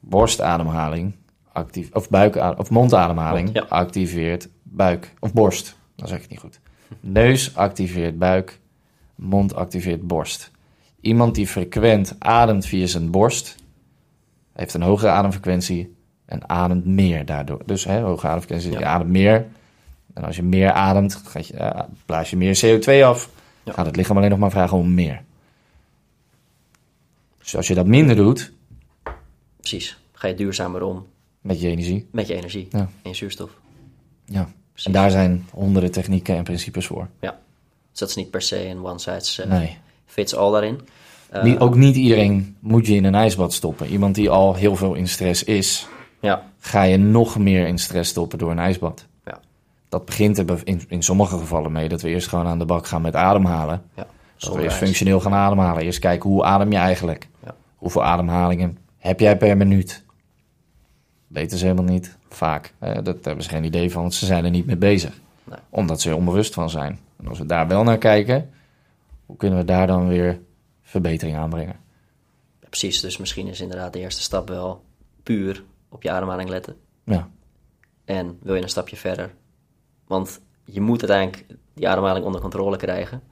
Borstademhaling actief, of, buikadem, of mondademhaling Mond, ja. activeert buik of borst. Dan zeg ik het niet goed. Neus activeert buik, mond activeert borst. Iemand die frequent ademt via zijn borst heeft een hogere ademfrequentie en ademt meer daardoor. Dus hè, hoge ademfrequentie, Ja. je ademt meer. En als je meer ademt, gaat je, eh, blaas je meer CO2 af. Ja. Gaat het lichaam alleen nog maar vragen om meer. Dus als je dat minder doet Precies. Ga je duurzamer om met je energie. met je energie Ja. en je zuurstof. Ja. Precies. En daar zijn honderden technieken en principes voor. Ja. Dus dat is niet per se een one size eh, Nee. fits all daarin. Eh, Niet, ook niet iedereen moet je in een ijsbad stoppen. Iemand die al heel veel in stress is, Ja. ga je nog meer in stress stoppen door een ijsbad. Ja. Dat begint er be- in, in sommige gevallen mee dat we eerst gewoon aan de bak gaan met ademhalen. Ja. Dat we eerst functioneel gaan ademhalen. Eerst kijken hoe adem je eigenlijk. Ja. Hoeveel ademhalingen heb jij per minuut? Weten ze helemaal niet. Vaak. Eh, dat hebben ze geen idee van, want ze zijn er niet mee bezig. Nee. Omdat ze er onbewust van zijn. En als we daar wel naar kijken, hoe kunnen we daar dan weer verbetering aanbrengen? Ja, precies. Dus misschien is inderdaad de eerste stap wel puur op je ademhaling letten. Ja, En wil je een stapje verder? Want je moet uiteindelijk die ademhaling onder controle krijgen.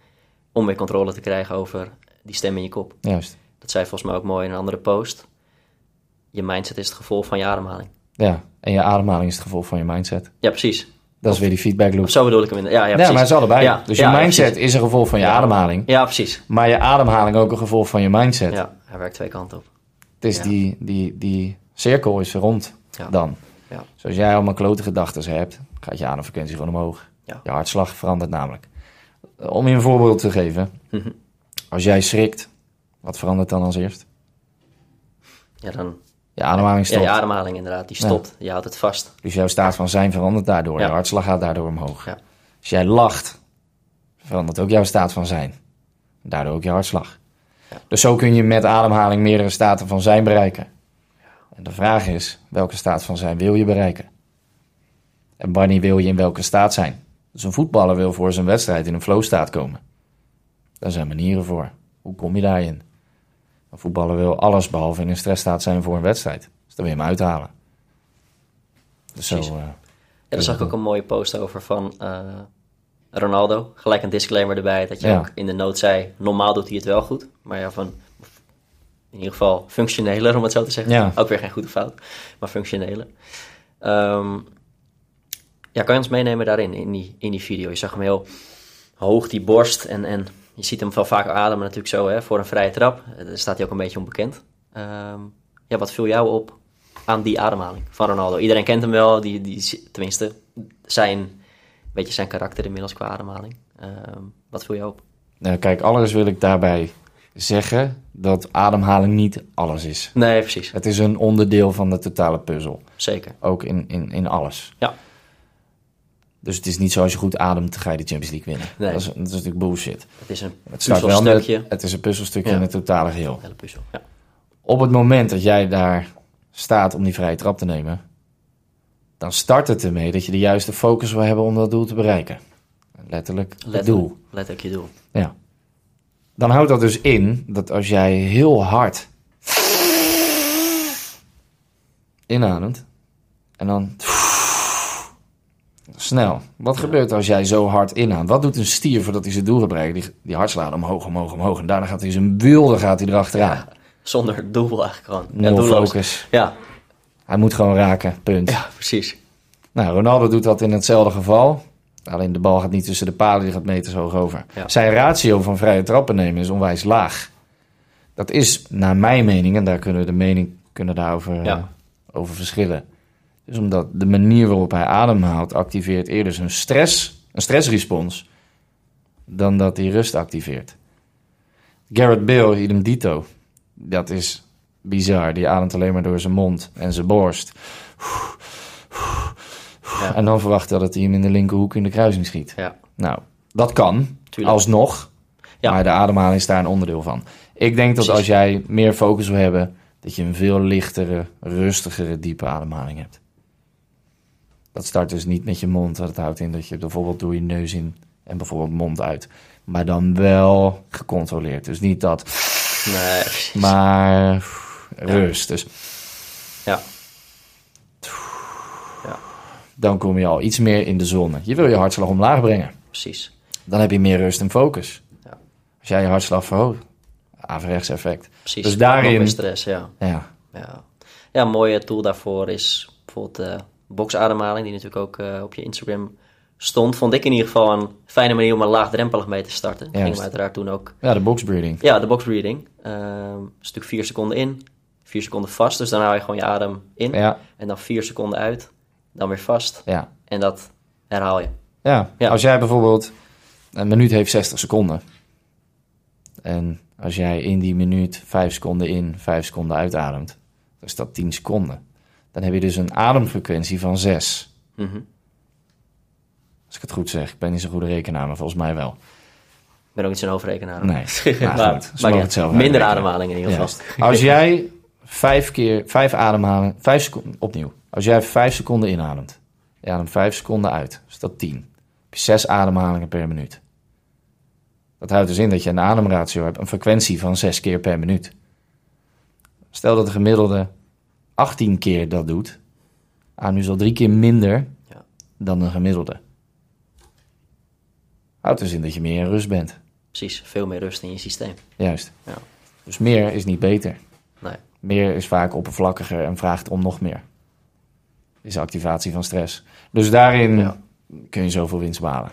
Om weer controle te krijgen over die stem in je kop. juist. Dat zei volgens mij ook mooi in een andere post. Je mindset is het gevolg van je ademhaling. Ja, en je ademhaling is het gevolg van je mindset. Ja, precies. Dat is weer die feedback loop. Of zo bedoel ik hem. in- Ja, ja, Ja, precies. maar het is allebei. Ja, dus je ja, ja, mindset precies. is een gevolg van je Ja. ademhaling. Ja, precies. Maar je ademhaling ook een gevolg van je mindset. Ja, hij werkt twee kanten op. Het is Ja. die, die, die cirkel is rond Ja. dan. Ja. Dus als jij allemaal klote gedachten hebt, gaat je ademfrequentie gewoon omhoog. Ja. Je hartslag verandert namelijk. Om je een voorbeeld te geven. Mhm. Als jij schrikt, wat verandert dan als eerst? Ja, dan... Je ademhaling Ja, stopt. je ademhaling inderdaad, die stopt. Je houdt het vast. Dus jouw staat van zijn verandert daardoor. Ja. Je hartslag gaat daardoor omhoog. Ja. Als jij lacht, verandert ook jouw staat van zijn. Daardoor ook je hartslag. Ja. Dus zo kun je met ademhaling meerdere staten van zijn bereiken. En de vraag is, welke staat van zijn wil je bereiken? En wanneer wil je in welke staat zijn? Dus een voetballer wil voor zijn wedstrijd in een flow-staat komen. Daar zijn manieren voor. Hoe kom je daarin? Een voetballer wil alles behalve in een stressstaat zijn voor een wedstrijd. Dus dan wil je hem uithalen. Dus zo... Eh, Ja, daar zag ik ook een mooie post over van eh, Ronaldo. Gelijk een disclaimer erbij, dat je Ja. ook in de noot zei, normaal doet hij het wel goed. Maar ja, van in ieder geval functioneler, om het zo te zeggen. Ja. Ook weer geen goede fout, maar functioneler. Ehm, ja, kan je ons meenemen daarin, in die, in die video? Je zag hem heel hoog, die borst. En, en je ziet hem wel vaak ademen natuurlijk zo, hè, voor een vrije trap. Eh, Daar staat hij ook een beetje onbekend. Ehm, ja, wat viel jou op aan die ademhaling van Ronaldo? Iedereen kent hem wel, die, die, tenminste zijn, beetje zijn karakter inmiddels qua ademhaling. Ehm, wat viel jou op? Nou, kijk, allereerst wil ik daarbij zeggen dat ademhaling niet alles is. Nee, precies. Het is een onderdeel van de totale puzzel. Zeker. Ook in, in, in alles. Ja. Dus het is niet zo als je goed ademt, ga je de Champions League winnen. Nee. Dat, is, dat is natuurlijk bullshit. Het is een Het met, puzzelstukje. het is een puzzelstukje Ja. in het totale geheel. Hele puzzel, ja. Op het moment dat jij daar staat om die vrije trap te nemen, dan start het ermee dat je de juiste focus wil hebben om dat doel te bereiken. Letterlijk het Letterlijk, doel. letterlijk je doel. Ja. Dan houdt dat dus in dat als jij heel hard inademt en dan snel. Wat gebeurt als jij zo hard inademt? Wat doet een stier voordat hij zijn doel bereikt? Die, die hartslaat omhoog, omhoog, omhoog. En daarna gaat hij zijn wilde gaat hij erachteraan. Zonder doel eigenlijk gewoon. Nul focus. Ja, Hij moet gewoon raken, punt. ja, precies. Nou, Ronaldo doet dat in hetzelfde geval. Alleen de bal gaat niet tussen de palen, die gaat meters hoog over. Ja. Zijn ratio van vrije trappen nemen is onwijs laag. Dat is, naar mijn mening, en daar kunnen we de mening kunnen daarover Ja. eh, over verschillen. Dus omdat de manier waarop hij ademhaalt activeert eerder zijn stress, een stressrespons, dan dat hij rust activeert. Garrett Bale, idem dito. Dat is bizar. Die ademt alleen maar door zijn mond en zijn borst. Ja. En dan verwacht hij dat hij hem in de linkerhoek in de kruising schiet. Ja, Nou, dat kan, tuurlijk. alsnog. Ja. Maar de ademhaling is daar een onderdeel van. Ik denk dat als jij meer focus wil hebben, dat je een veel lichtere, rustigere, diepe ademhaling hebt. Dat start dus niet met je mond. Dat houdt in dat je bijvoorbeeld door je neus in en bijvoorbeeld mond uit. Maar dan wel gecontroleerd. Dus niet dat, nee, maar rust. Dus Ja. Ja, dan kom je al iets meer in de zone. Je wil je hartslag omlaag brengen. precies. Dan heb je meer rust en focus. Ja. Als jij je hartslag verhoogt, averechts effect. precies. Dus daarin- Nog meer stress, ja. Ja, Ja. ja, een mooie tool daarvoor is bijvoorbeeld de boxademhaling, die natuurlijk ook eh, op je Instagram stond. Vond ik in ieder geval een fijne manier om er laagdrempelig mee te starten. Ging uiteraard toen ook. ja de box breathing. Ja, de box breathing. Ehm stuk vier seconden in, vier seconden vast. Dus dan hou je gewoon je adem in. Ja, En dan vier seconden uit, dan weer vast. ja. En dat herhaal je. Ja, Ja. als jij bijvoorbeeld... Een minuut heeft 60 seconden. En als jij in die minuut 5 seconden in, 5 seconden uitademt... dan is dat 10 seconden. Dan heb je dus een ademfrequentie van 6. Mhm. Als ik het goed zeg. Ik ben niet zo'n goede rekenaar, maar volgens mij wel. Ik ben ook niet zo'n hoofdrekenaar. Nee, nou maar, goed, maar ja, minder uitrekenen. ademhaling in ieder geval. Als jij vijf keer, vijf ademhalen, vijf seconden, opnieuw. Als jij vijf seconden inademt, je ademt vijf seconden uit, is dat tien. Heb je zes ademhalingen per minuut. Dat houdt dus in dat je een ademratio hebt, een frequentie van zes keer per minuut. Stel dat de gemiddelde 18 keer dat doet, adem je dus al drie keer minder Ja. dan een gemiddelde. Houdt dus in dat je meer in rust bent. Precies, veel meer rust in je systeem. Juist. Ja. Dus meer is niet beter. Nee. Meer is vaak oppervlakkiger en vraagt om nog meer. Is activatie van stress. Dus daarin Ja. kun je zoveel winst behalen.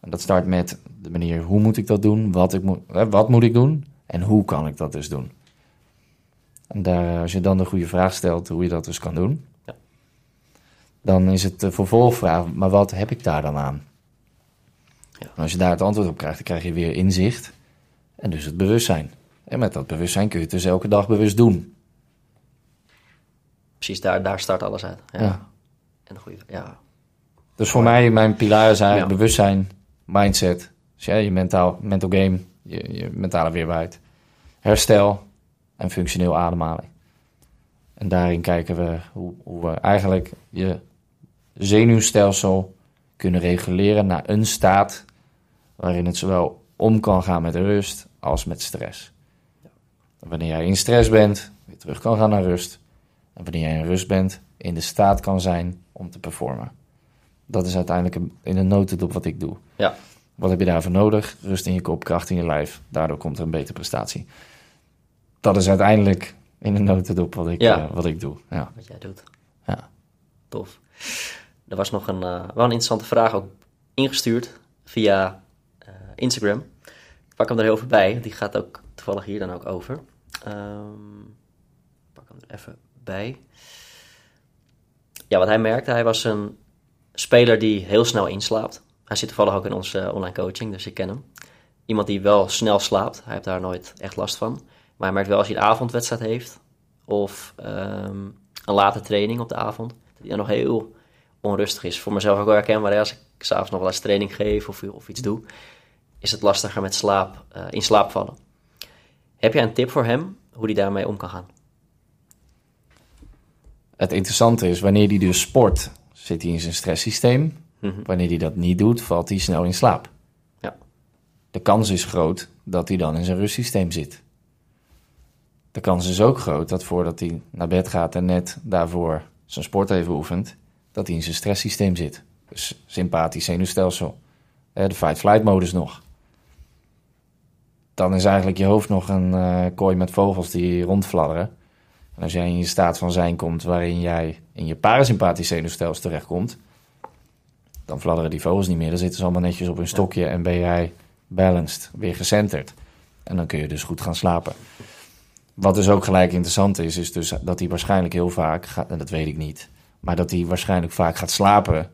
En dat start met de manier hoe moet ik dat doen, wat, ik moet, wat moet ik doen en hoe kan ik dat dus doen. En daar, als je dan de goede vraag stelt hoe je dat dus kan doen, Ja. dan is het de vervolgvraag, maar wat heb ik daar dan aan? Ja. En als je daar het antwoord op krijgt, dan krijg je weer inzicht en dus het bewustzijn. En met dat bewustzijn kun je het dus elke dag bewust doen. Precies, daar, daar start alles uit. Ja. Ja. En een goede, ja. Dus voor mij, mijn pilaren zijn bewustzijn, mindset, dus ja, je mentaal, mental game, je, je mentale weerbaarheid, herstel en functioneel ademhaling. En daarin kijken we hoe, hoe we eigenlijk je zenuwstelsel kunnen reguleren naar een staat waarin het zowel om kan gaan met rust als met stress. Wanneer jij in stress bent, weer terug kan gaan naar rust. En wanneer jij in rust bent, in de staat kan zijn om te performen. Dat is uiteindelijk in een notendop wat ik doe. Ja. Wat heb je daarvoor nodig? Rust in je kop, kracht in je lijf. Daardoor komt er een betere prestatie. Dat is uiteindelijk in een notendop wat ik, Ja. eh, wat ik doe. Ja. Wat jij doet. Ja. Tof. Er was nog een, eh, wel een interessante vraag ook ingestuurd via eh, Instagram. Ik pak hem er heel even bij. Die gaat ook toevallig hier dan ook over. Ehm, ik pak hem er even bij. Ja, wat hij merkte, hij was een speler die heel snel inslaapt. Hij zit toevallig ook in onze online coaching, dus ik ken hem. Iemand die wel snel slaapt. Hij heeft daar nooit echt last van. Maar hij merkt wel als hij een avondwedstrijd heeft of ehm, een late training op de avond, dat hij dan nog heel onrustig is. Voor mezelf ook wel herkenbaar. Als ik s'avonds nog wel eens training geef of, of iets doe, is het lastiger met slaap, eh, in slaap vallen. Heb jij een tip voor hem hoe hij daarmee om kan gaan? Het interessante is, wanneer hij dus sport, zit hij in zijn stresssysteem. Mhm. Wanneer hij dat niet doet, valt hij snel in slaap. Ja. De kans is groot dat hij dan in zijn rustsysteem zit. De kans is ook groot dat voordat hij naar bed gaat en net daarvoor zijn sport heeft beoefend, dat hij in zijn stresssysteem zit. Dus sympathisch zenuwstelsel. Eh, De fight-flight modus nog. Dan is eigenlijk je hoofd nog een eh, kooi met vogels die rondfladderen. En als jij in je staat van zijn komt waarin jij in je parasympathisch zenuwstelsel terechtkomt, dan fladderen die vogels niet meer. Dan zitten ze allemaal netjes op hun stokje en ben jij balanced, weer gecenterd. En dan kun je dus goed gaan slapen. Wat dus ook gelijk interessant is, is dus dat hij waarschijnlijk heel vaak gaat, en dat weet ik niet, maar dat hij waarschijnlijk vaak gaat slapen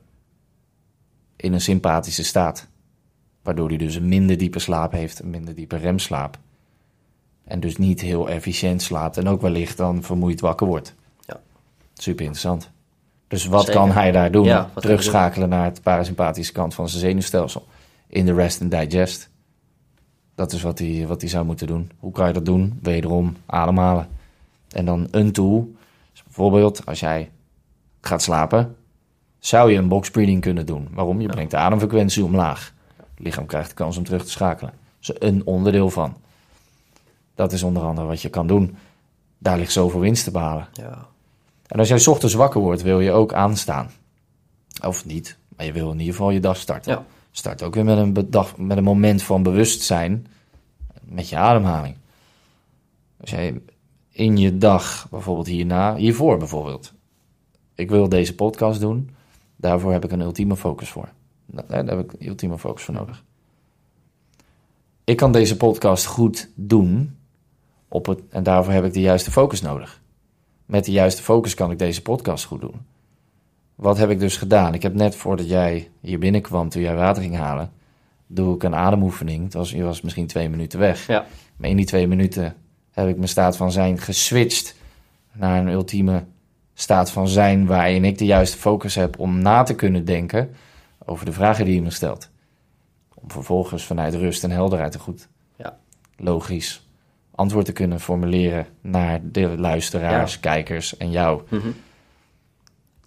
in een sympathische staat. Waardoor hij dus een minder diepe slaap heeft, een minder diepe remslaap. En dus niet heel efficiënt slaapt en ook wellicht dan vermoeid wakker wordt. Ja. Super interessant. Dus wat Zeker. kan hij daar doen? Ja, Terugschakelen naar het parasympathische kant van zijn zenuwstelsel. In de rest and digest. Dat is wat hij, wat hij zou moeten doen. Hoe kan je dat doen? Wederom ademhalen. En dan een tool. Dus bijvoorbeeld als jij gaat slapen, zou je een box breathing kunnen doen. Waarom? Je Ja. brengt de ademfrequentie omlaag. Het lichaam krijgt de kans om terug te schakelen. Dat is een onderdeel van. Dat is onder andere wat je kan doen. Daar ligt zoveel winst te behalen. Ja. En als jij 's ochtends wakker wordt, wil je ook aanstaan. Of niet, maar je wil in ieder geval je dag starten. Ja. Start ook weer met een, met een moment van bewustzijn met je ademhaling. Als jij in je dag, bijvoorbeeld hierna, hiervoor bijvoorbeeld. Ik wil deze podcast doen, daarvoor heb ik een ultieme focus voor. Daar daar heb ik een ultieme focus voor nodig. Ik kan deze podcast goed doen, op het, en daarvoor heb ik de juiste focus nodig met de juiste focus kan ik deze podcast goed doen. Wat heb ik dus gedaan? Ik heb net voordat jij hier binnenkwam, toen jij water ging halen, doe ik een ademoefening. Het was, je was misschien twee minuten weg. Ja. Maar in die twee minuten heb ik mijn staat van zijn geswitcht naar een ultieme staat van zijn waarin ik de juiste focus heb om na te kunnen denken over de vragen die je me stelt. Om vervolgens vanuit rust en helderheid een goed, Ja. logisch antwoord te kunnen formuleren naar de luisteraars, kijkers en jou. Mhm.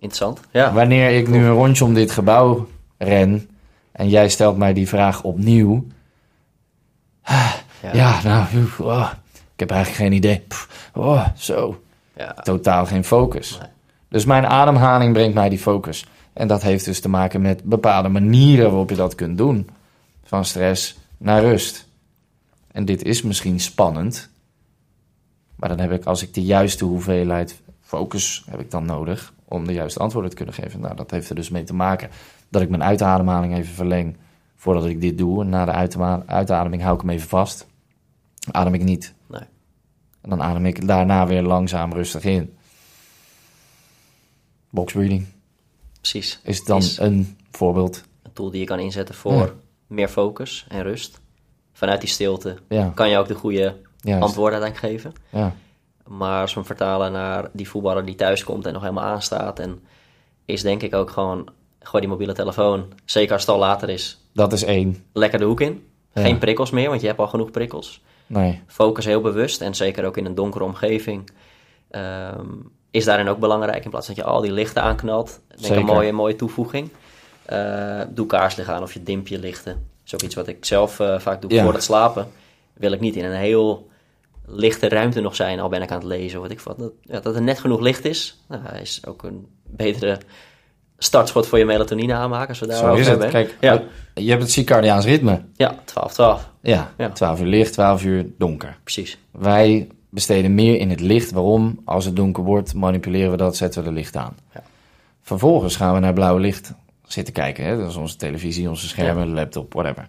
Interessant. Ja. Wanneer ik nu een rondje om dit gebouw ren en jij stelt mij die vraag opnieuw. Ja, nou, oh, ik heb eigenlijk geen idee. Oh, zo, Ja. totaal geen focus. Nee. Dus mijn ademhaling brengt mij die focus. En dat heeft dus te maken met bepaalde manieren waarop je dat kunt doen. Van stress naar rust. En dit is misschien spannend. Maar dan heb ik, als ik de juiste hoeveelheid focus heb ik dan nodig om de juiste antwoorden te kunnen geven. Nou, dat heeft er dus mee te maken dat ik mijn uitademhaling even verleng voordat ik dit doe. En na de uitademing hou ik hem even vast. Adem ik niet. Nee. En dan adem ik daarna weer langzaam rustig in. Box breathing Precies. is dan Is- een voorbeeld. Een tool die je kan inzetten voor Ja. meer focus en rust. Vanuit die stilte Ja, kan je ook de goede juist. antwoorden uiteindelijk geven. Ja, Maar als we hem vertalen naar die voetballer die thuis komt en nog helemaal aanstaat. En is denk ik ook gewoon, gooi die mobiele telefoon, zeker als het al later is, dat is één. lekker de hoek in. Ja. Geen prikkels meer, want je hebt al genoeg prikkels. Nee, Focus heel bewust en zeker ook in een donkere omgeving. ehm, is daarin ook belangrijk in plaats dat je al die lichten aanknalt. Denk Zeker. een mooie, mooie toevoeging. Eh, doe kaarslicht aan of je dimpje lichten. Dat is ook iets wat ik zelf eh, vaak doe Ja. voor het slapen. Wil ik niet in een heel lichte ruimte nog zijn, al ben ik aan het lezen of wat ik wat. Dat, ja, dat er net genoeg licht is, nou, is ook een betere startschot voor je melatonine aanmaken. Als we zo daarover is het. hebben. Kijk, ja, je hebt het circadiaans ritme. ja 12, 12. Ja, Ja. 12 uur licht, 12 uur donker. Precies. Wij besteden meer in het licht. Waarom? Als het donker wordt, manipuleren we dat, zetten we er licht aan. Ja. Vervolgens gaan we naar blauw licht zitten kijken. Hè? Dat is onze televisie, onze schermen, laptop, whatever.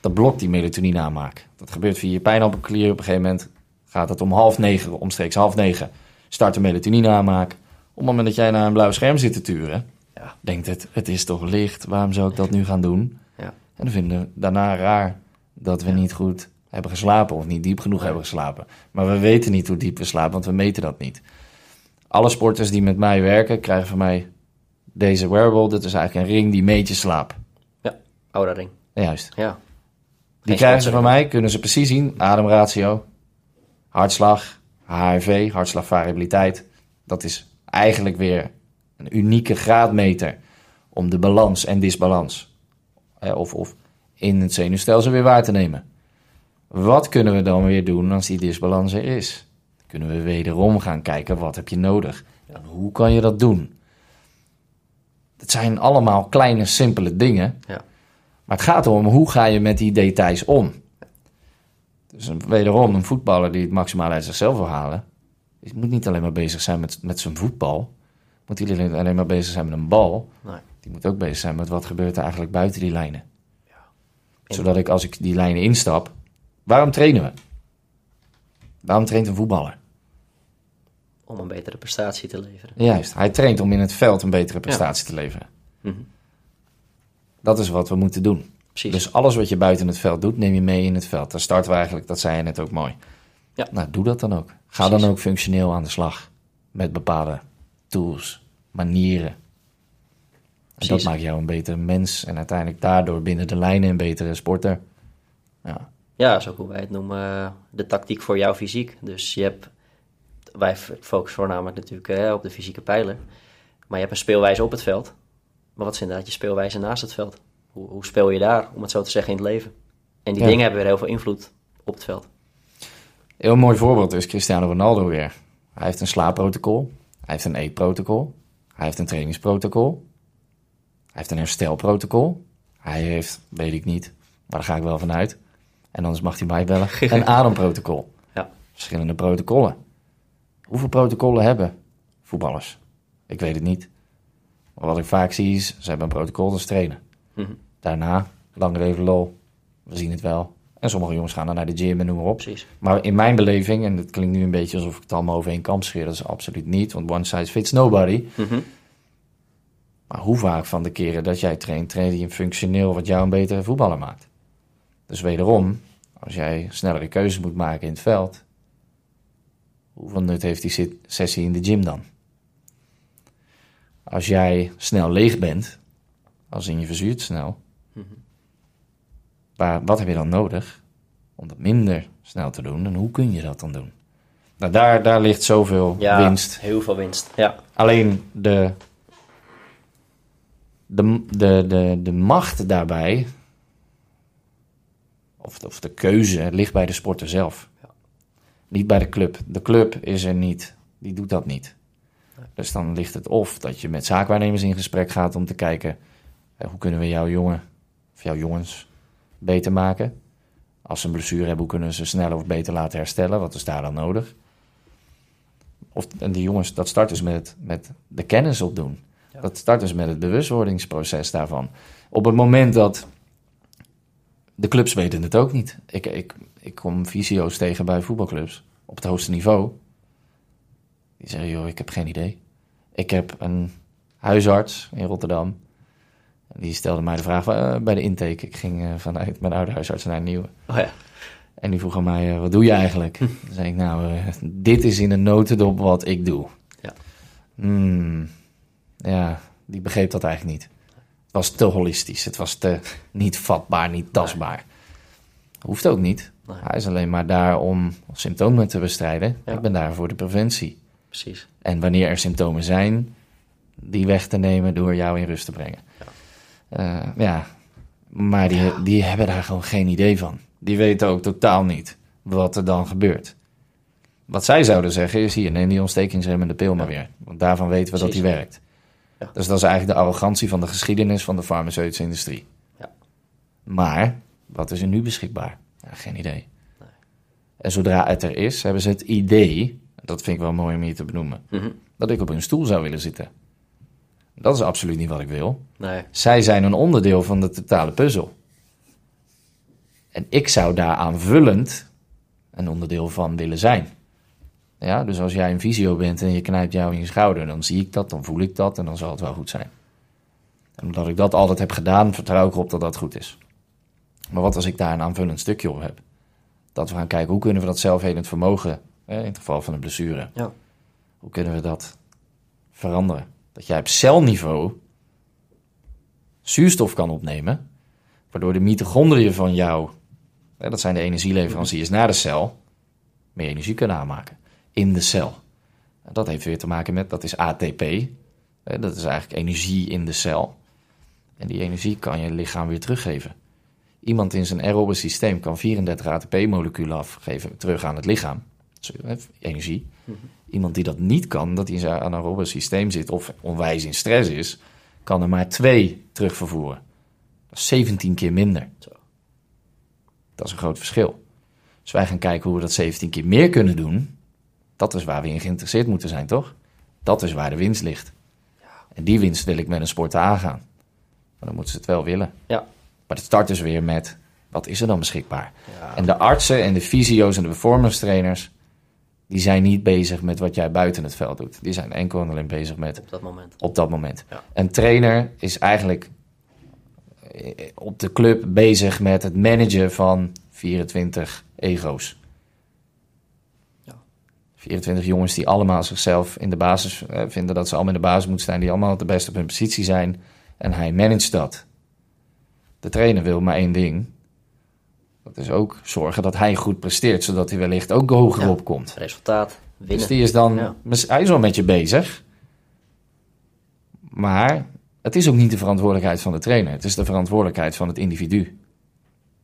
Dat blokt die melatonine aanmaak. Dat gebeurt via je pijnappelklier. Op een gegeven moment gaat het om half negen, omstreeks half negen, start de melatonine aanmaak. Op het moment dat jij naar een blauw scherm zit te turen, Ja. denkt het, het is toch licht, waarom zou ik dat nu gaan doen? Ja. En dan vinden we daarna raar dat we niet goed hebben geslapen of niet diep genoeg hebben geslapen. Maar we weten niet hoe diep we slapen, want we meten dat niet. Alle sporters die met mij werken, krijgen van mij deze wearable. Dit is eigenlijk een ring die meet je slaap. Oude ring. Juist. Ja. Die krijgen ze van mij, kunnen ze precies zien. Ademratio, hartslag, HRV, hartslagvariabiliteit. Dat is eigenlijk weer een unieke graadmeter om de balans en disbalans of, of in het zenuwstelsel weer waar te nemen. Wat kunnen we dan weer doen als die disbalans er is? Dan kunnen we wederom gaan kijken wat heb je nodig en hoe kan je dat doen? Het zijn allemaal kleine, simpele dingen. Ja. Maar het gaat erom hoe ga je met die details om. Dus een, wederom een voetballer die het maximaal uit zichzelf wil halen. Die moet niet alleen maar bezig zijn met, met zijn voetbal. Moet niet alleen, alleen maar bezig zijn met een bal. Nee. Die moet ook bezig zijn met wat gebeurt er eigenlijk buiten die lijnen. In- Zodat ik als ik die lijnen instap. Waarom trainen we? Waarom traint een voetballer? Om een betere prestatie te leveren. Juist, hij traint om in het veld een betere prestatie te leveren. Mhm. Dat is wat we moeten doen. Precies. Dus alles wat je buiten het veld doet, neem je mee in het veld. Daar starten we eigenlijk, dat zei je net ook mooi. Ja. Nou, doe dat dan ook. Ga Precies. dan ook functioneel aan de slag. Met bepaalde tools, manieren. En dat maakt jou een betere mens. En uiteindelijk daardoor binnen de lijnen een betere sporter. Ja, Ja, ook hoe wij het noemen, eh, de tactiek voor jouw fysiek. Dus je hebt, wij focussen voornamelijk natuurlijk eh, op de fysieke pijler. Maar je hebt een speelwijze op het veld. Maar wat is inderdaad je speelwijze naast het veld? Hoe, hoe speel je daar, om het zo te zeggen, in het leven? En die Ja. dingen hebben weer heel veel invloed op het veld. Heel mooi voorbeeld is Cristiano Ronaldo weer. Hij heeft een slaapprotocol. Hij heeft een eetprotocol. Hij heeft een trainingsprotocol. Hij heeft een herstelprotocol. Hij heeft, weet ik niet, maar daar ga ik wel vanuit. En anders mag hij mij bellen. Een ademprotocol. Ja. Verschillende protocollen. Hoeveel protocollen hebben voetballers? Ik weet het niet. Maar wat ik vaak zie is, ze hebben een protocol, dat is Mhm. Daarna, lang leven lol. We zien het wel. En sommige jongens gaan dan naar de gym en noem maar op. Precies. Maar in mijn beleving, en het klinkt nu een beetje alsof ik het allemaal over één kam scheer, dat is absoluut niet, want one size fits nobody. Mhm. Maar hoe vaak van de keren dat jij traint, train je functioneel wat jou een betere voetballer maakt? Dus wederom, als jij snellere keuzes moet maken in het veld, hoeveel nut heeft die sessie in de gym dan? Als jij snel leeg bent, als in je verzuurt snel, waar, wat heb je dan nodig om dat minder snel te doen en hoe kun je dat dan doen? Nou, daar, daar ligt zoveel Ja, winst heel veel winst. Ja, Alleen de, de, de, de, de macht daarbij, of, of de keuze, ligt bij de sporter zelf. Ja. Niet bij de club. De club is er niet, die doet dat niet. Dus dan ligt het of dat je met zaakwaarnemers in gesprek gaat om te kijken hoe kunnen we jouw jongen of jouw jongens beter maken. Als ze een blessure hebben, hoe kunnen ze sneller of beter laten herstellen? Wat is daar dan nodig? Of, en die jongens, dat start dus met, met de kennis opdoen. Ja. Dat start dus met het bewustwordingsproces daarvan. Op het moment dat de clubs weten het ook niet. Ik, ik, ik kom visio's tegen bij voetbalclubs op het hoogste niveau. Die zeggen, joh, ik heb geen idee. Ik heb een huisarts in Rotterdam. Die stelde mij de vraag eh, bij de intake. Ik ging eh, vanuit mijn oude huisarts naar een nieuwe. oh ja. En die vroeg aan mij, eh, wat doe je eigenlijk? Toen zei ik, nou, dit is in een notendop wat ik doe. Ja. Hmm, ja, die begreep dat eigenlijk niet. Het was te holistisch. Het was te niet vatbaar, niet tastbaar. Hoeft ook niet. Nee. Hij is alleen maar daar om symptomen te bestrijden. Ja. Ik ben daar voor de preventie. Precies. En wanneer er symptomen zijn, die weg te nemen door jou in rust te brengen. Ja, ja maar die, die hebben daar gewoon geen idee van. Die weten ook totaal niet wat er dan gebeurt. Wat zij zouden zeggen is hier, neem die ontstekingsremmende pil maar weer. Want daarvan weten we dat die werkt. Ja. Dus dat is eigenlijk de arrogantie van de geschiedenis van de farmaceutische industrie. Ja. Maar, wat is er nu beschikbaar? Ja, geen idee. Nee. En zodra het er is, hebben ze het idee, dat vind ik wel mooi om hier te benoemen, Mhm. dat ik op hun stoel zou willen zitten. Dat is absoluut niet wat ik wil. Nee. Zij zijn een onderdeel van de totale puzzel. En ik zou daar aanvullend een onderdeel van willen zijn. Ja, dus als jij een visio bent en je knijpt jou in je schouder, dan zie ik dat, dan voel ik dat en dan zal het wel goed zijn. En omdat ik dat altijd heb gedaan, vertrouw ik erop dat dat goed is. Maar wat als ik daar een aanvullend stukje op heb? Dat we gaan kijken, hoe kunnen we dat zelfhelend vermogen, in het geval van een blessure, Ja. hoe kunnen we dat veranderen? Dat jij op celniveau zuurstof kan opnemen, waardoor de mitochondriën van jou, dat zijn de energieleveranciers naar de cel, meer energie kunnen aanmaken in de cel. Dat heeft weer te maken met, dat is ATP, dat is eigenlijk energie in de cel. En die energie kan je lichaam weer teruggeven. Iemand in zijn aerobe systeem kan 34 ATP-moleculen afgeven terug aan het lichaam. Energie. Iemand die dat niet kan, dat hij in zijn anaerobe systeem zit of onwijs in stress is, kan er maar twee terugvervoeren. Dat is 17 keer minder. Dat is een groot verschil. Dus wij gaan kijken hoe we dat 17 keer meer kunnen doen. Dat is waar we in geïnteresseerd moeten zijn, toch? Dat is waar de winst ligt. En die winst wil ik met een sporter aangaan. Maar dan moeten ze het wel willen. Ja. Maar het start dus weer met, wat is er dan beschikbaar? Ja. En de artsen en de fysio's en de performance trainers, Die zijn niet bezig met wat jij buiten het veld doet. Die zijn enkel en alleen bezig met Op dat moment. op dat moment. Ja. Een trainer is eigenlijk eh, op de club bezig met het managen van 24 ego's. Ja. 24 jongens die allemaal zichzelf in de basis eh, vinden dat ze allemaal in de basis moeten staan, die allemaal het beste op hun positie zijn. En hij managt dat. De trainer wil maar één ding. Dat is ook zorgen dat hij goed presteert, zodat hij wellicht ook hoger Ja. opkomt. Resultaat, winnen. Dus die is dan, Ja. hij is wel met je bezig. Maar het is ook niet de verantwoordelijkheid van de trainer. Het is de verantwoordelijkheid van het individu.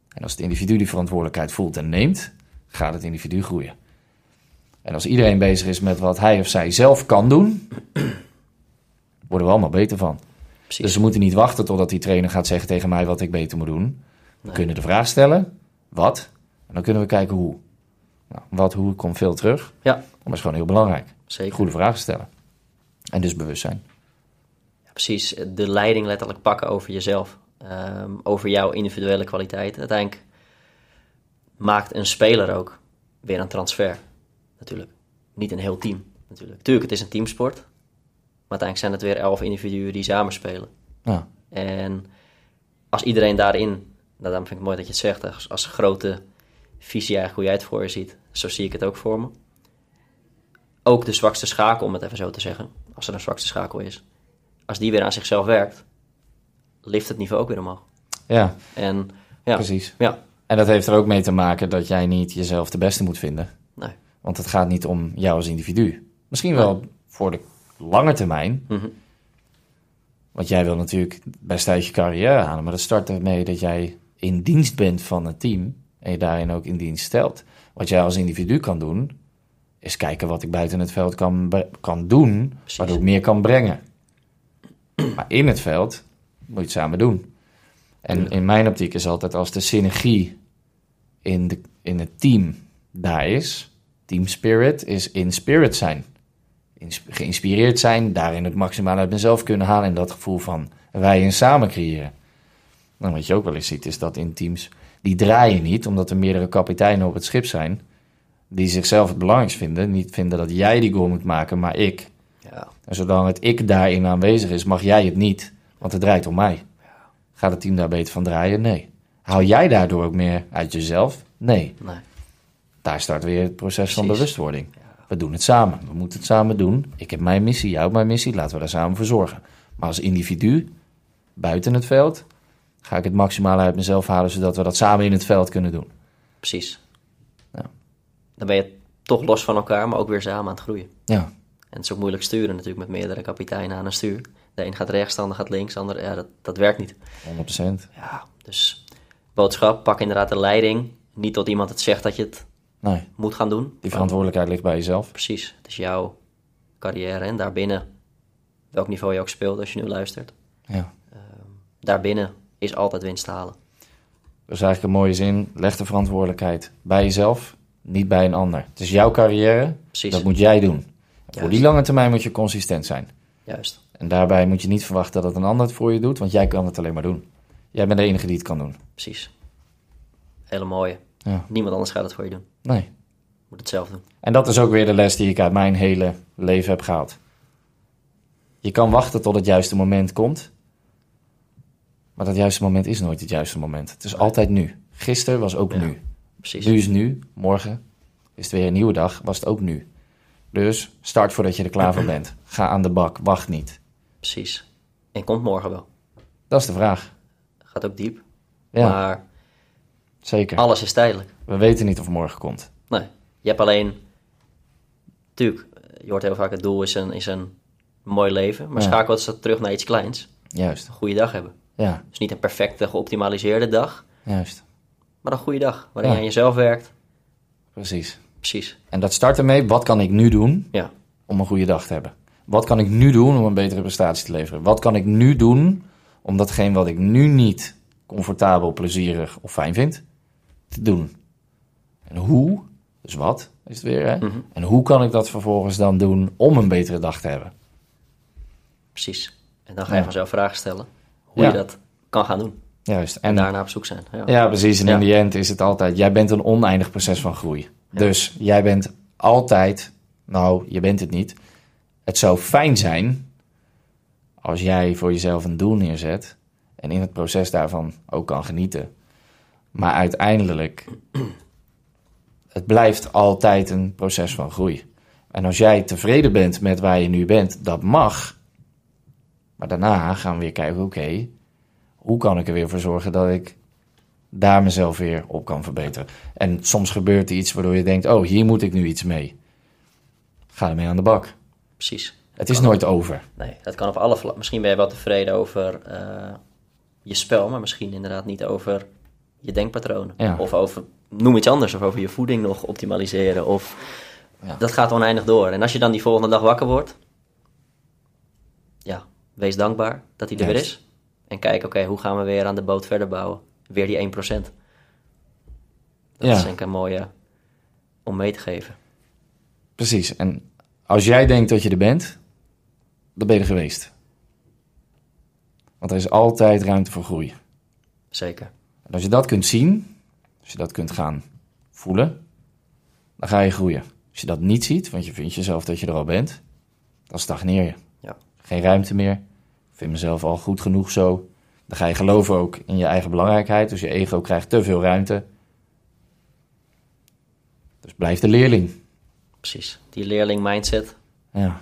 En als het individu die verantwoordelijkheid voelt en neemt, gaat het individu groeien. En als iedereen bezig is met wat hij of zij zelf kan doen, worden we allemaal beter van. Precies. Dus we moeten niet wachten totdat die trainer gaat zeggen tegen mij wat ik beter moet doen. We Nee. kunnen de vraag stellen, wat? En dan kunnen we kijken hoe. Nou, wat, hoe, komt veel terug. Ja, Maar dat is gewoon heel belangrijk. zeker. Goede vragen stellen. En dus bewustzijn. Ja, precies. De leiding letterlijk pakken over jezelf. Ehm, over jouw individuele kwaliteit. Uiteindelijk maakt een speler ook weer een transfer. Natuurlijk. Niet een heel team. Natuurlijk. Tuurlijk, het is een teamsport. Maar uiteindelijk zijn het weer elf individuen die samen spelen. Ja, En als iedereen daarin, nou daarom vind ik het mooi dat je het zegt, als, als grote visie eigenlijk hoe jij het voor je ziet, zo zie ik het ook voor me. Ook de zwakste schakel, om het even zo te zeggen, als er een zwakste schakel is, als die weer aan zichzelf werkt, lift het niveau ook weer omhoog. ja, En ja, precies. ja, En dat heeft er ook mee te maken dat jij niet jezelf de beste moet vinden. nee. Want het gaat niet om jou als individu. Misschien wel voor de lange termijn. Mhm. Want jij wil natuurlijk het beste uit je carrière halen. Maar dat start ermee dat jij in dienst bent van het team. En je daarin ook in dienst stelt. Wat jij als individu kan doen, is kijken wat ik buiten het veld kan, kan doen. Precies. Waardoor ik meer kan brengen. Maar in het veld moet je het samen doen. En in mijn optiek is altijd als de synergie in, de, in het team daar is. Team spirit is in spirit zijn. Geïnspireerd zijn, daarin het maximale uit mezelf kunnen halen. En dat gevoel van wij en samen creëren. Nou, wat je ook wel eens ziet, is dat in teams die draaien niet, omdat er meerdere kapiteinen op het schip zijn. Die zichzelf het belangrijkst vinden. Niet vinden dat jij die goal moet maken, maar ik. Ja, En zolang het ik daarin aanwezig is, mag jij het niet. Want het draait om mij. Gaat het team daar beter van draaien? Nee. Haal jij daardoor ook meer uit jezelf? Nee. nee. Daar start weer het proces van bewustwording. We doen het samen. We moeten het samen doen. Ik heb mijn missie, hebt mijn missie. Laten we daar samen voor zorgen. Maar als individu, buiten het veld, ga ik het maximale uit mezelf halen, zodat we dat samen in het veld kunnen doen. Precies. Ja. Dan ben je toch los van elkaar, maar ook weer samen aan het groeien. Ja, En het is ook moeilijk sturen natuurlijk met meerdere kapiteinen aan een stuur. De een gaat rechts, de ander gaat links, de ander, ja, dat, dat werkt niet. 100%. Ja, dus boodschap, pak inderdaad de leiding. Niet tot iemand het zegt dat je het Nee, moet gaan doen. die verantwoordelijkheid ligt bij jezelf. Precies, het is jouw carrière en daarbinnen, welk niveau je ook speelt als je nu luistert, Ja. daarbinnen is altijd winst te halen. Dat is eigenlijk een mooie zin. Leg de verantwoordelijkheid bij jezelf, niet bij een ander. Het is jouw carrière, Precies, dat moet jij doen. En Voor die lange termijn moet je consistent zijn. juist. En daarbij moet je niet verwachten dat een ander het voor je doet, want jij kan het alleen maar doen. Jij bent de enige die het kan doen. Precies. Hele mooie. Ja. Niemand anders gaat het voor je doen. Nee. Je moet het zelf doen. En dat is ook weer de les die ik uit mijn hele leven heb gehaald. Je kan wachten tot het juiste moment komt. Maar dat juiste moment is nooit het juiste moment. Het is altijd nu. Gisteren was ook Ja. nu. Precies. Nu is nu. Morgen is het weer een nieuwe dag. Was het ook nu. Dus start voordat je er klaar voor bent. Ga aan de bak. Wacht niet. Precies. En komt morgen wel. Dat is de vraag. Gaat ook diep. Ja, Maar zeker. alles is tijdelijk. We weten niet of morgen komt. Nee. Je hebt alleen... Tuurlijk, je hoort heel vaak het doel is een, is een mooi leven. Maar Ja. schakel het terug naar iets kleins. Juist. Een goede dag hebben. Ja, Dus niet een perfecte, geoptimaliseerde dag. juist. Maar een goede dag. Waarin Ja. je aan jezelf werkt. Precies. Precies. En dat start ermee. Wat kan ik nu doen Ja. om een goede dag te hebben? Wat kan ik nu doen om een betere prestatie te leveren? Wat kan ik nu doen om datgene wat ik nu niet comfortabel, plezierig of fijn vind, te doen? En hoe, dus wat is het weer, hè? Mhm. En hoe kan ik dat vervolgens dan doen om een betere dag te hebben? Precies. En dan ga je Ja. vanzelf vragen stellen. Hoe Ja. je dat kan gaan doen. Juist. En En daarna op zoek zijn. Ja. ja, precies. En in die end is het altijd, jij bent een oneindig proces van groei. Dus jij bent altijd, nou, je bent het niet. Het zou fijn zijn als jij voor jezelf een doel neerzet en in het proces daarvan ook kan genieten. Maar uiteindelijk, het blijft altijd een proces van groei. En als jij tevreden bent met waar je nu bent, dat mag. Maar daarna gaan we weer kijken, oké, hoe kan ik er weer voor zorgen dat ik daar mezelf weer op kan verbeteren. En soms gebeurt er iets waardoor je denkt, oh, hier moet ik nu iets mee. Ga ermee aan de bak. Precies. Het is nooit over. Nee, dat kan op alle vlakken. Misschien ben je wel tevreden over eh, je spel, maar misschien inderdaad niet over je denkpatronen. Ja. Of over, noem iets anders, of over je voeding nog optimaliseren. Of Ja. dat gaat oneindig door. En als je dan die volgende dag wakker wordt, wees dankbaar dat hij er weer is. En kijk, oké, hoe gaan we weer aan de boot verder bouwen? Weer die 1%. Dat Ja. is denk ik een mooie om mee te geven. Precies. En als jij denkt dat je er bent, dan ben je er geweest. Want er is altijd ruimte voor groei. Zeker. En als je dat kunt zien, als je dat kunt gaan voelen, dan ga je groeien. Als je dat niet ziet, want je vindt jezelf dat je er al bent, dan stagneer je. Geen ruimte meer. Ik vind mezelf al goed genoeg zo. Dan ga je geloven ook in je eigen belangrijkheid. Dus je ego krijgt te veel ruimte. Dus blijf de leerling. Precies. Die leerling mindset, Ja,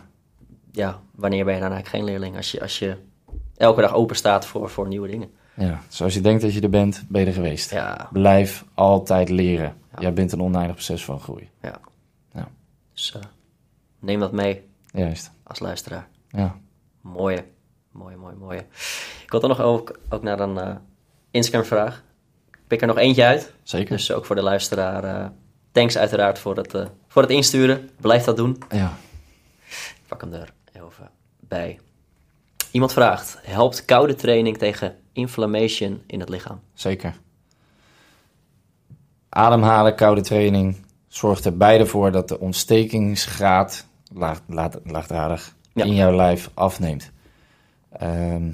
ja, wanneer ben je dan eigenlijk geen leerling? Als je, als je elke dag open staat voor, voor nieuwe dingen. ja. Dus als je denkt dat je er bent, ben je er geweest. Ja, Blijf altijd leren. Ja. Jij bent een oneindig proces van groei. ja. Ja. Dus eh, neem dat mee Juist. als luisteraar. Ja, Mooie, mooie, mooie, mooie. Ik wil dan nog ook, ook naar een eh Instagram-vraag. Ik pik er nog eentje uit. zeker. Dus ook voor de luisteraar. eh, thanks uiteraard voor het, eh, voor het insturen. Blijf dat doen. Ja. Ik pak hem er even bij. Iemand vraagt: helpt koude training tegen inflammation in het lichaam? Zeker. Ademhalen, koude training zorgt er beide voor dat de ontstekingsgraad laag, laag- laagdradig In jouw lijf afneemt. Ehm,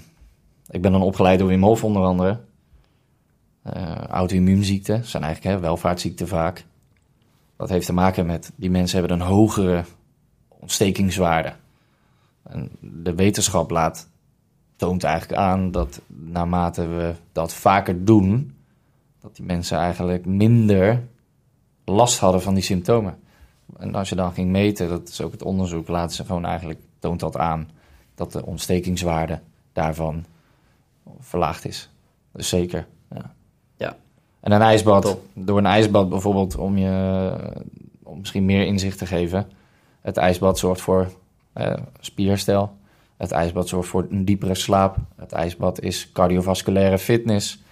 ik ben dan opgeleid door Wim onder andere. Eh Auto-immuunziekten zijn eigenlijk hè, welvaartsziekten vaak. Dat heeft te maken met die mensen hebben een hogere ontstekingswaarde. En de wetenschap laat toont eigenlijk aan dat naarmate we dat vaker doen, dat die mensen eigenlijk minder last hadden van die symptomen. En als je dan ging meten, dat is ook het onderzoek, laten ze gewoon eigenlijk, toont dat aan, dat de ontstekingswaarde daarvan verlaagd is. Dus zeker, ja. Ja. En een ijsbad, Top. door een ijsbad bijvoorbeeld, om je om misschien meer inzicht te geven. Het ijsbad zorgt voor eh, spierherstel. Het ijsbad zorgt voor een diepere slaap. Het ijsbad is cardiovasculaire fitness.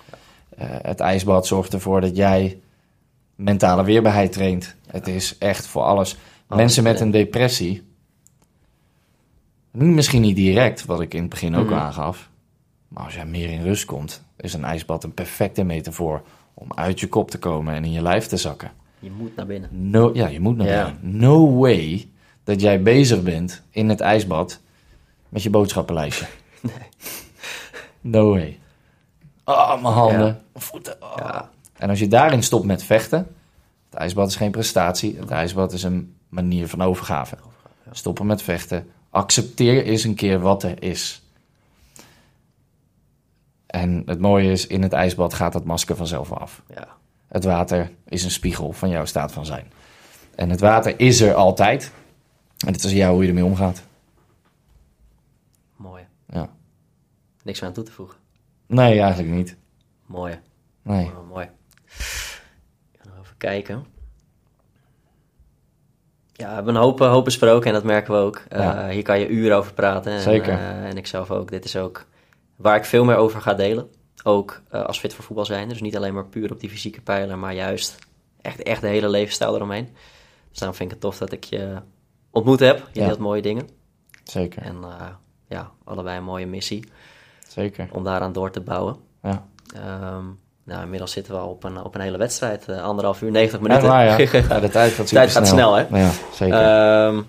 Eh, het ijsbad zorgt ervoor dat jij mentale weerbaarheid traint. Het is echt voor alles. Mensen met ja. een depressie, nu misschien niet direct, wat ik in het begin ook Mhm. aangaf. Maar als jij meer in rust komt, is een ijsbad een perfecte metafoor om uit je kop te komen en in je lijf te zakken. Je moet naar binnen. No, ja, je moet naar Ja. binnen. No way dat jij bezig bent in het ijsbad met je boodschappenlijstje. Nee. No way. Oh, mijn handen, Ja. mijn voeten. oh. Ja, En als je daarin stopt met vechten, het ijsbad is geen prestatie, het ijsbad is een manier van overgave. Stoppen met vechten, accepteer eens een keer wat er is. En het mooie is, in het ijsbad gaat dat masker vanzelf af. ja. Het water is een spiegel van jouw staat van zijn. En het water is er altijd. En het is jou hoe je ermee omgaat. mooi. Ja. Niks meer aan toe te voegen. Nee, eigenlijk niet. Mooi. Nee. Mooi, mooi. Ik ga nog even kijken. Ja, we hebben een hoop, eh, hoop besproken en dat merken we ook. Eh. Hier kan je uren over praten. En, Zeker. eh, en ik zelf ook. Dit is ook waar ik veel meer over ga delen. Ook als fit voor voetbal zijn. Dus niet alleen maar puur op die fysieke pijler, maar juist echt, echt de hele levensstijl eromheen. Dus daarom vind ik het tof dat ik je ontmoet heb. Je Ja. deelt mooie dingen. Zeker. En ja, allebei een mooie missie Zeker. om daaraan door te bouwen. Ja. Ehm, nou, inmiddels zitten we al op een, op een hele wedstrijd. eh, anderhalf uur, 90 Echt minuten. ja. ja. De tijd gaat Tijd gaat snel, hè? Ja, zeker. Ehm,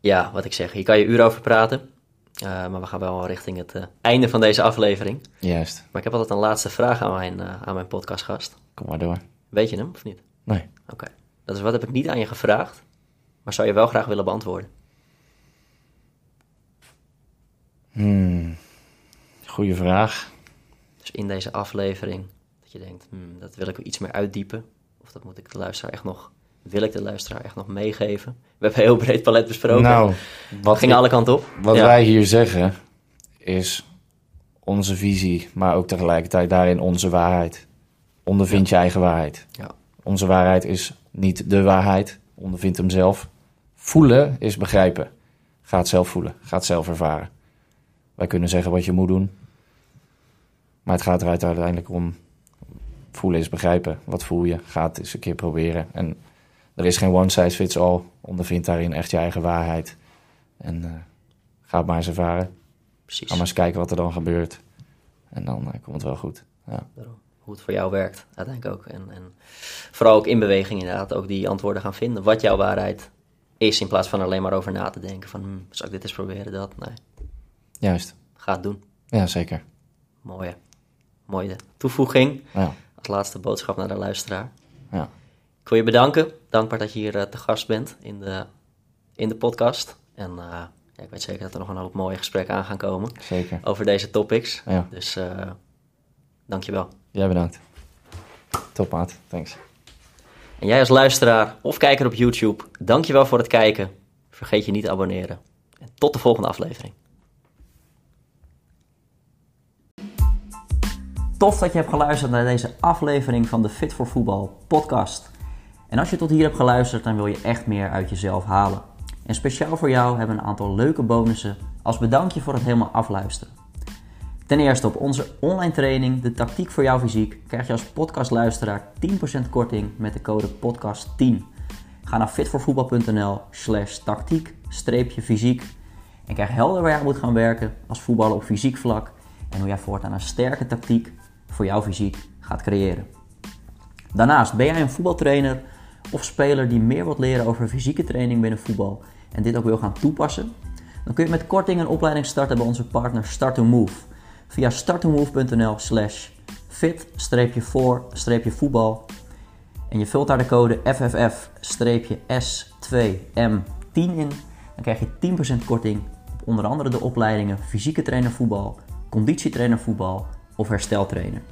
ja, wat ik zeg, hier kan je uren over praten. Eh, maar we gaan wel richting het eh, einde van deze aflevering. Juist. Maar ik heb altijd een laatste vraag aan mijn, aan mijn podcastgast. Kom maar door. Weet je hem of niet? Nee. Oké. Dat is wat heb ik niet aan je gevraagd, maar zou je wel graag willen beantwoorden? Hmm. Goeie vraag. Dus in deze aflevering, dat je denkt, hmm, dat wil ik iets meer uitdiepen. Of dat moet ik de luisteraar echt nog, wil ik de luisteraar echt nog meegeven. We hebben een heel breed palet besproken. Nou, wat ging alle kanten op. wat Ja. wij hier zeggen is onze visie, maar ook tegelijkertijd daarin onze waarheid. Ondervind je eigen waarheid. Ja. Onze waarheid is niet de waarheid. Ondervind hem zelf. Voelen is begrijpen. Ga het zelf voelen. Ga het zelf ervaren. Wij kunnen zeggen wat je moet doen. Maar het gaat er uiteindelijk om. Voelen is begrijpen. Wat voel je? Ga het eens een keer proberen. En er is geen one size fits all. Ondervind daarin echt je eigen waarheid. En eh, ga het maar eens ervaren. Precies. Ga maar eens kijken wat er dan gebeurt. En dan eh, komt het wel goed. Ja. Hoe het voor jou werkt, uiteindelijk ook. En, en vooral ook in beweging inderdaad, ook die antwoorden gaan vinden. Wat jouw waarheid is, in plaats van alleen maar over na te denken van, hmm, zal ik dit eens proberen, dat? Nee, Juist. ga het doen. Ja, zeker. Mooie, mooie toevoeging. Ja. Als laatste boodschap naar de luisteraar. Ja. Ik wil je bedanken. Dankbaar dat je hier eh, te gast bent in de, in de podcast. En eh, ja, ik weet zeker dat er nog een hoop mooie gesprekken aan gaan komen Zeker. over deze topics. Ja. Dus eh dankjewel. Jij bedankt. Top maat. Thanks. En jij als luisteraar of kijker op YouTube, dankjewel voor het kijken. Vergeet je niet te abonneren. En tot de volgende aflevering. Tof dat je hebt geluisterd naar deze aflevering van de Fit voor Voetbal podcast. En als je tot hier hebt geluisterd, dan wil je echt meer uit jezelf halen. En speciaal voor jou hebben we een aantal leuke bonussen als bedankje voor het helemaal afluisteren. Ten eerste op onze online training, de tactiek voor jouw fysiek, krijg je als podcastluisteraar 10% korting met de code podcast10. Ga naar fitvoorvoetbal.nl slash tactiek fysiek en krijg helder waar jij moet gaan werken als voetballer op fysiek vlak en hoe jij voortaan een sterke tactiek voor jouw fysiek gaat creëren. Daarnaast ben jij een voetbaltrainer of speler die meer wilt leren over fysieke training binnen voetbal en dit ook wil gaan toepassen, dan kun je met korting een opleiding starten bij onze partner Start to Move via startomove.nl slash fit-voor-voetbal. En je vult daar de code FFF-S2M10 in, dan krijg je 10% korting op onder andere de opleidingen fysieke trainer voetbal, conditietrainer voetbal of hersteltrainer.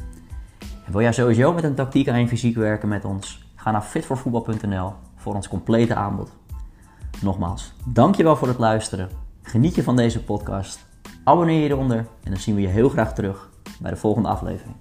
En wil jij sowieso met een tactiek je fysiek werken met ons? Ga naar fitvoorvoetbal.nl voor ons complete aanbod. Nogmaals, dankjewel voor het luisteren. Geniet je van deze podcast. Abonneer je eronder en dan zien we je heel graag terug bij de volgende aflevering.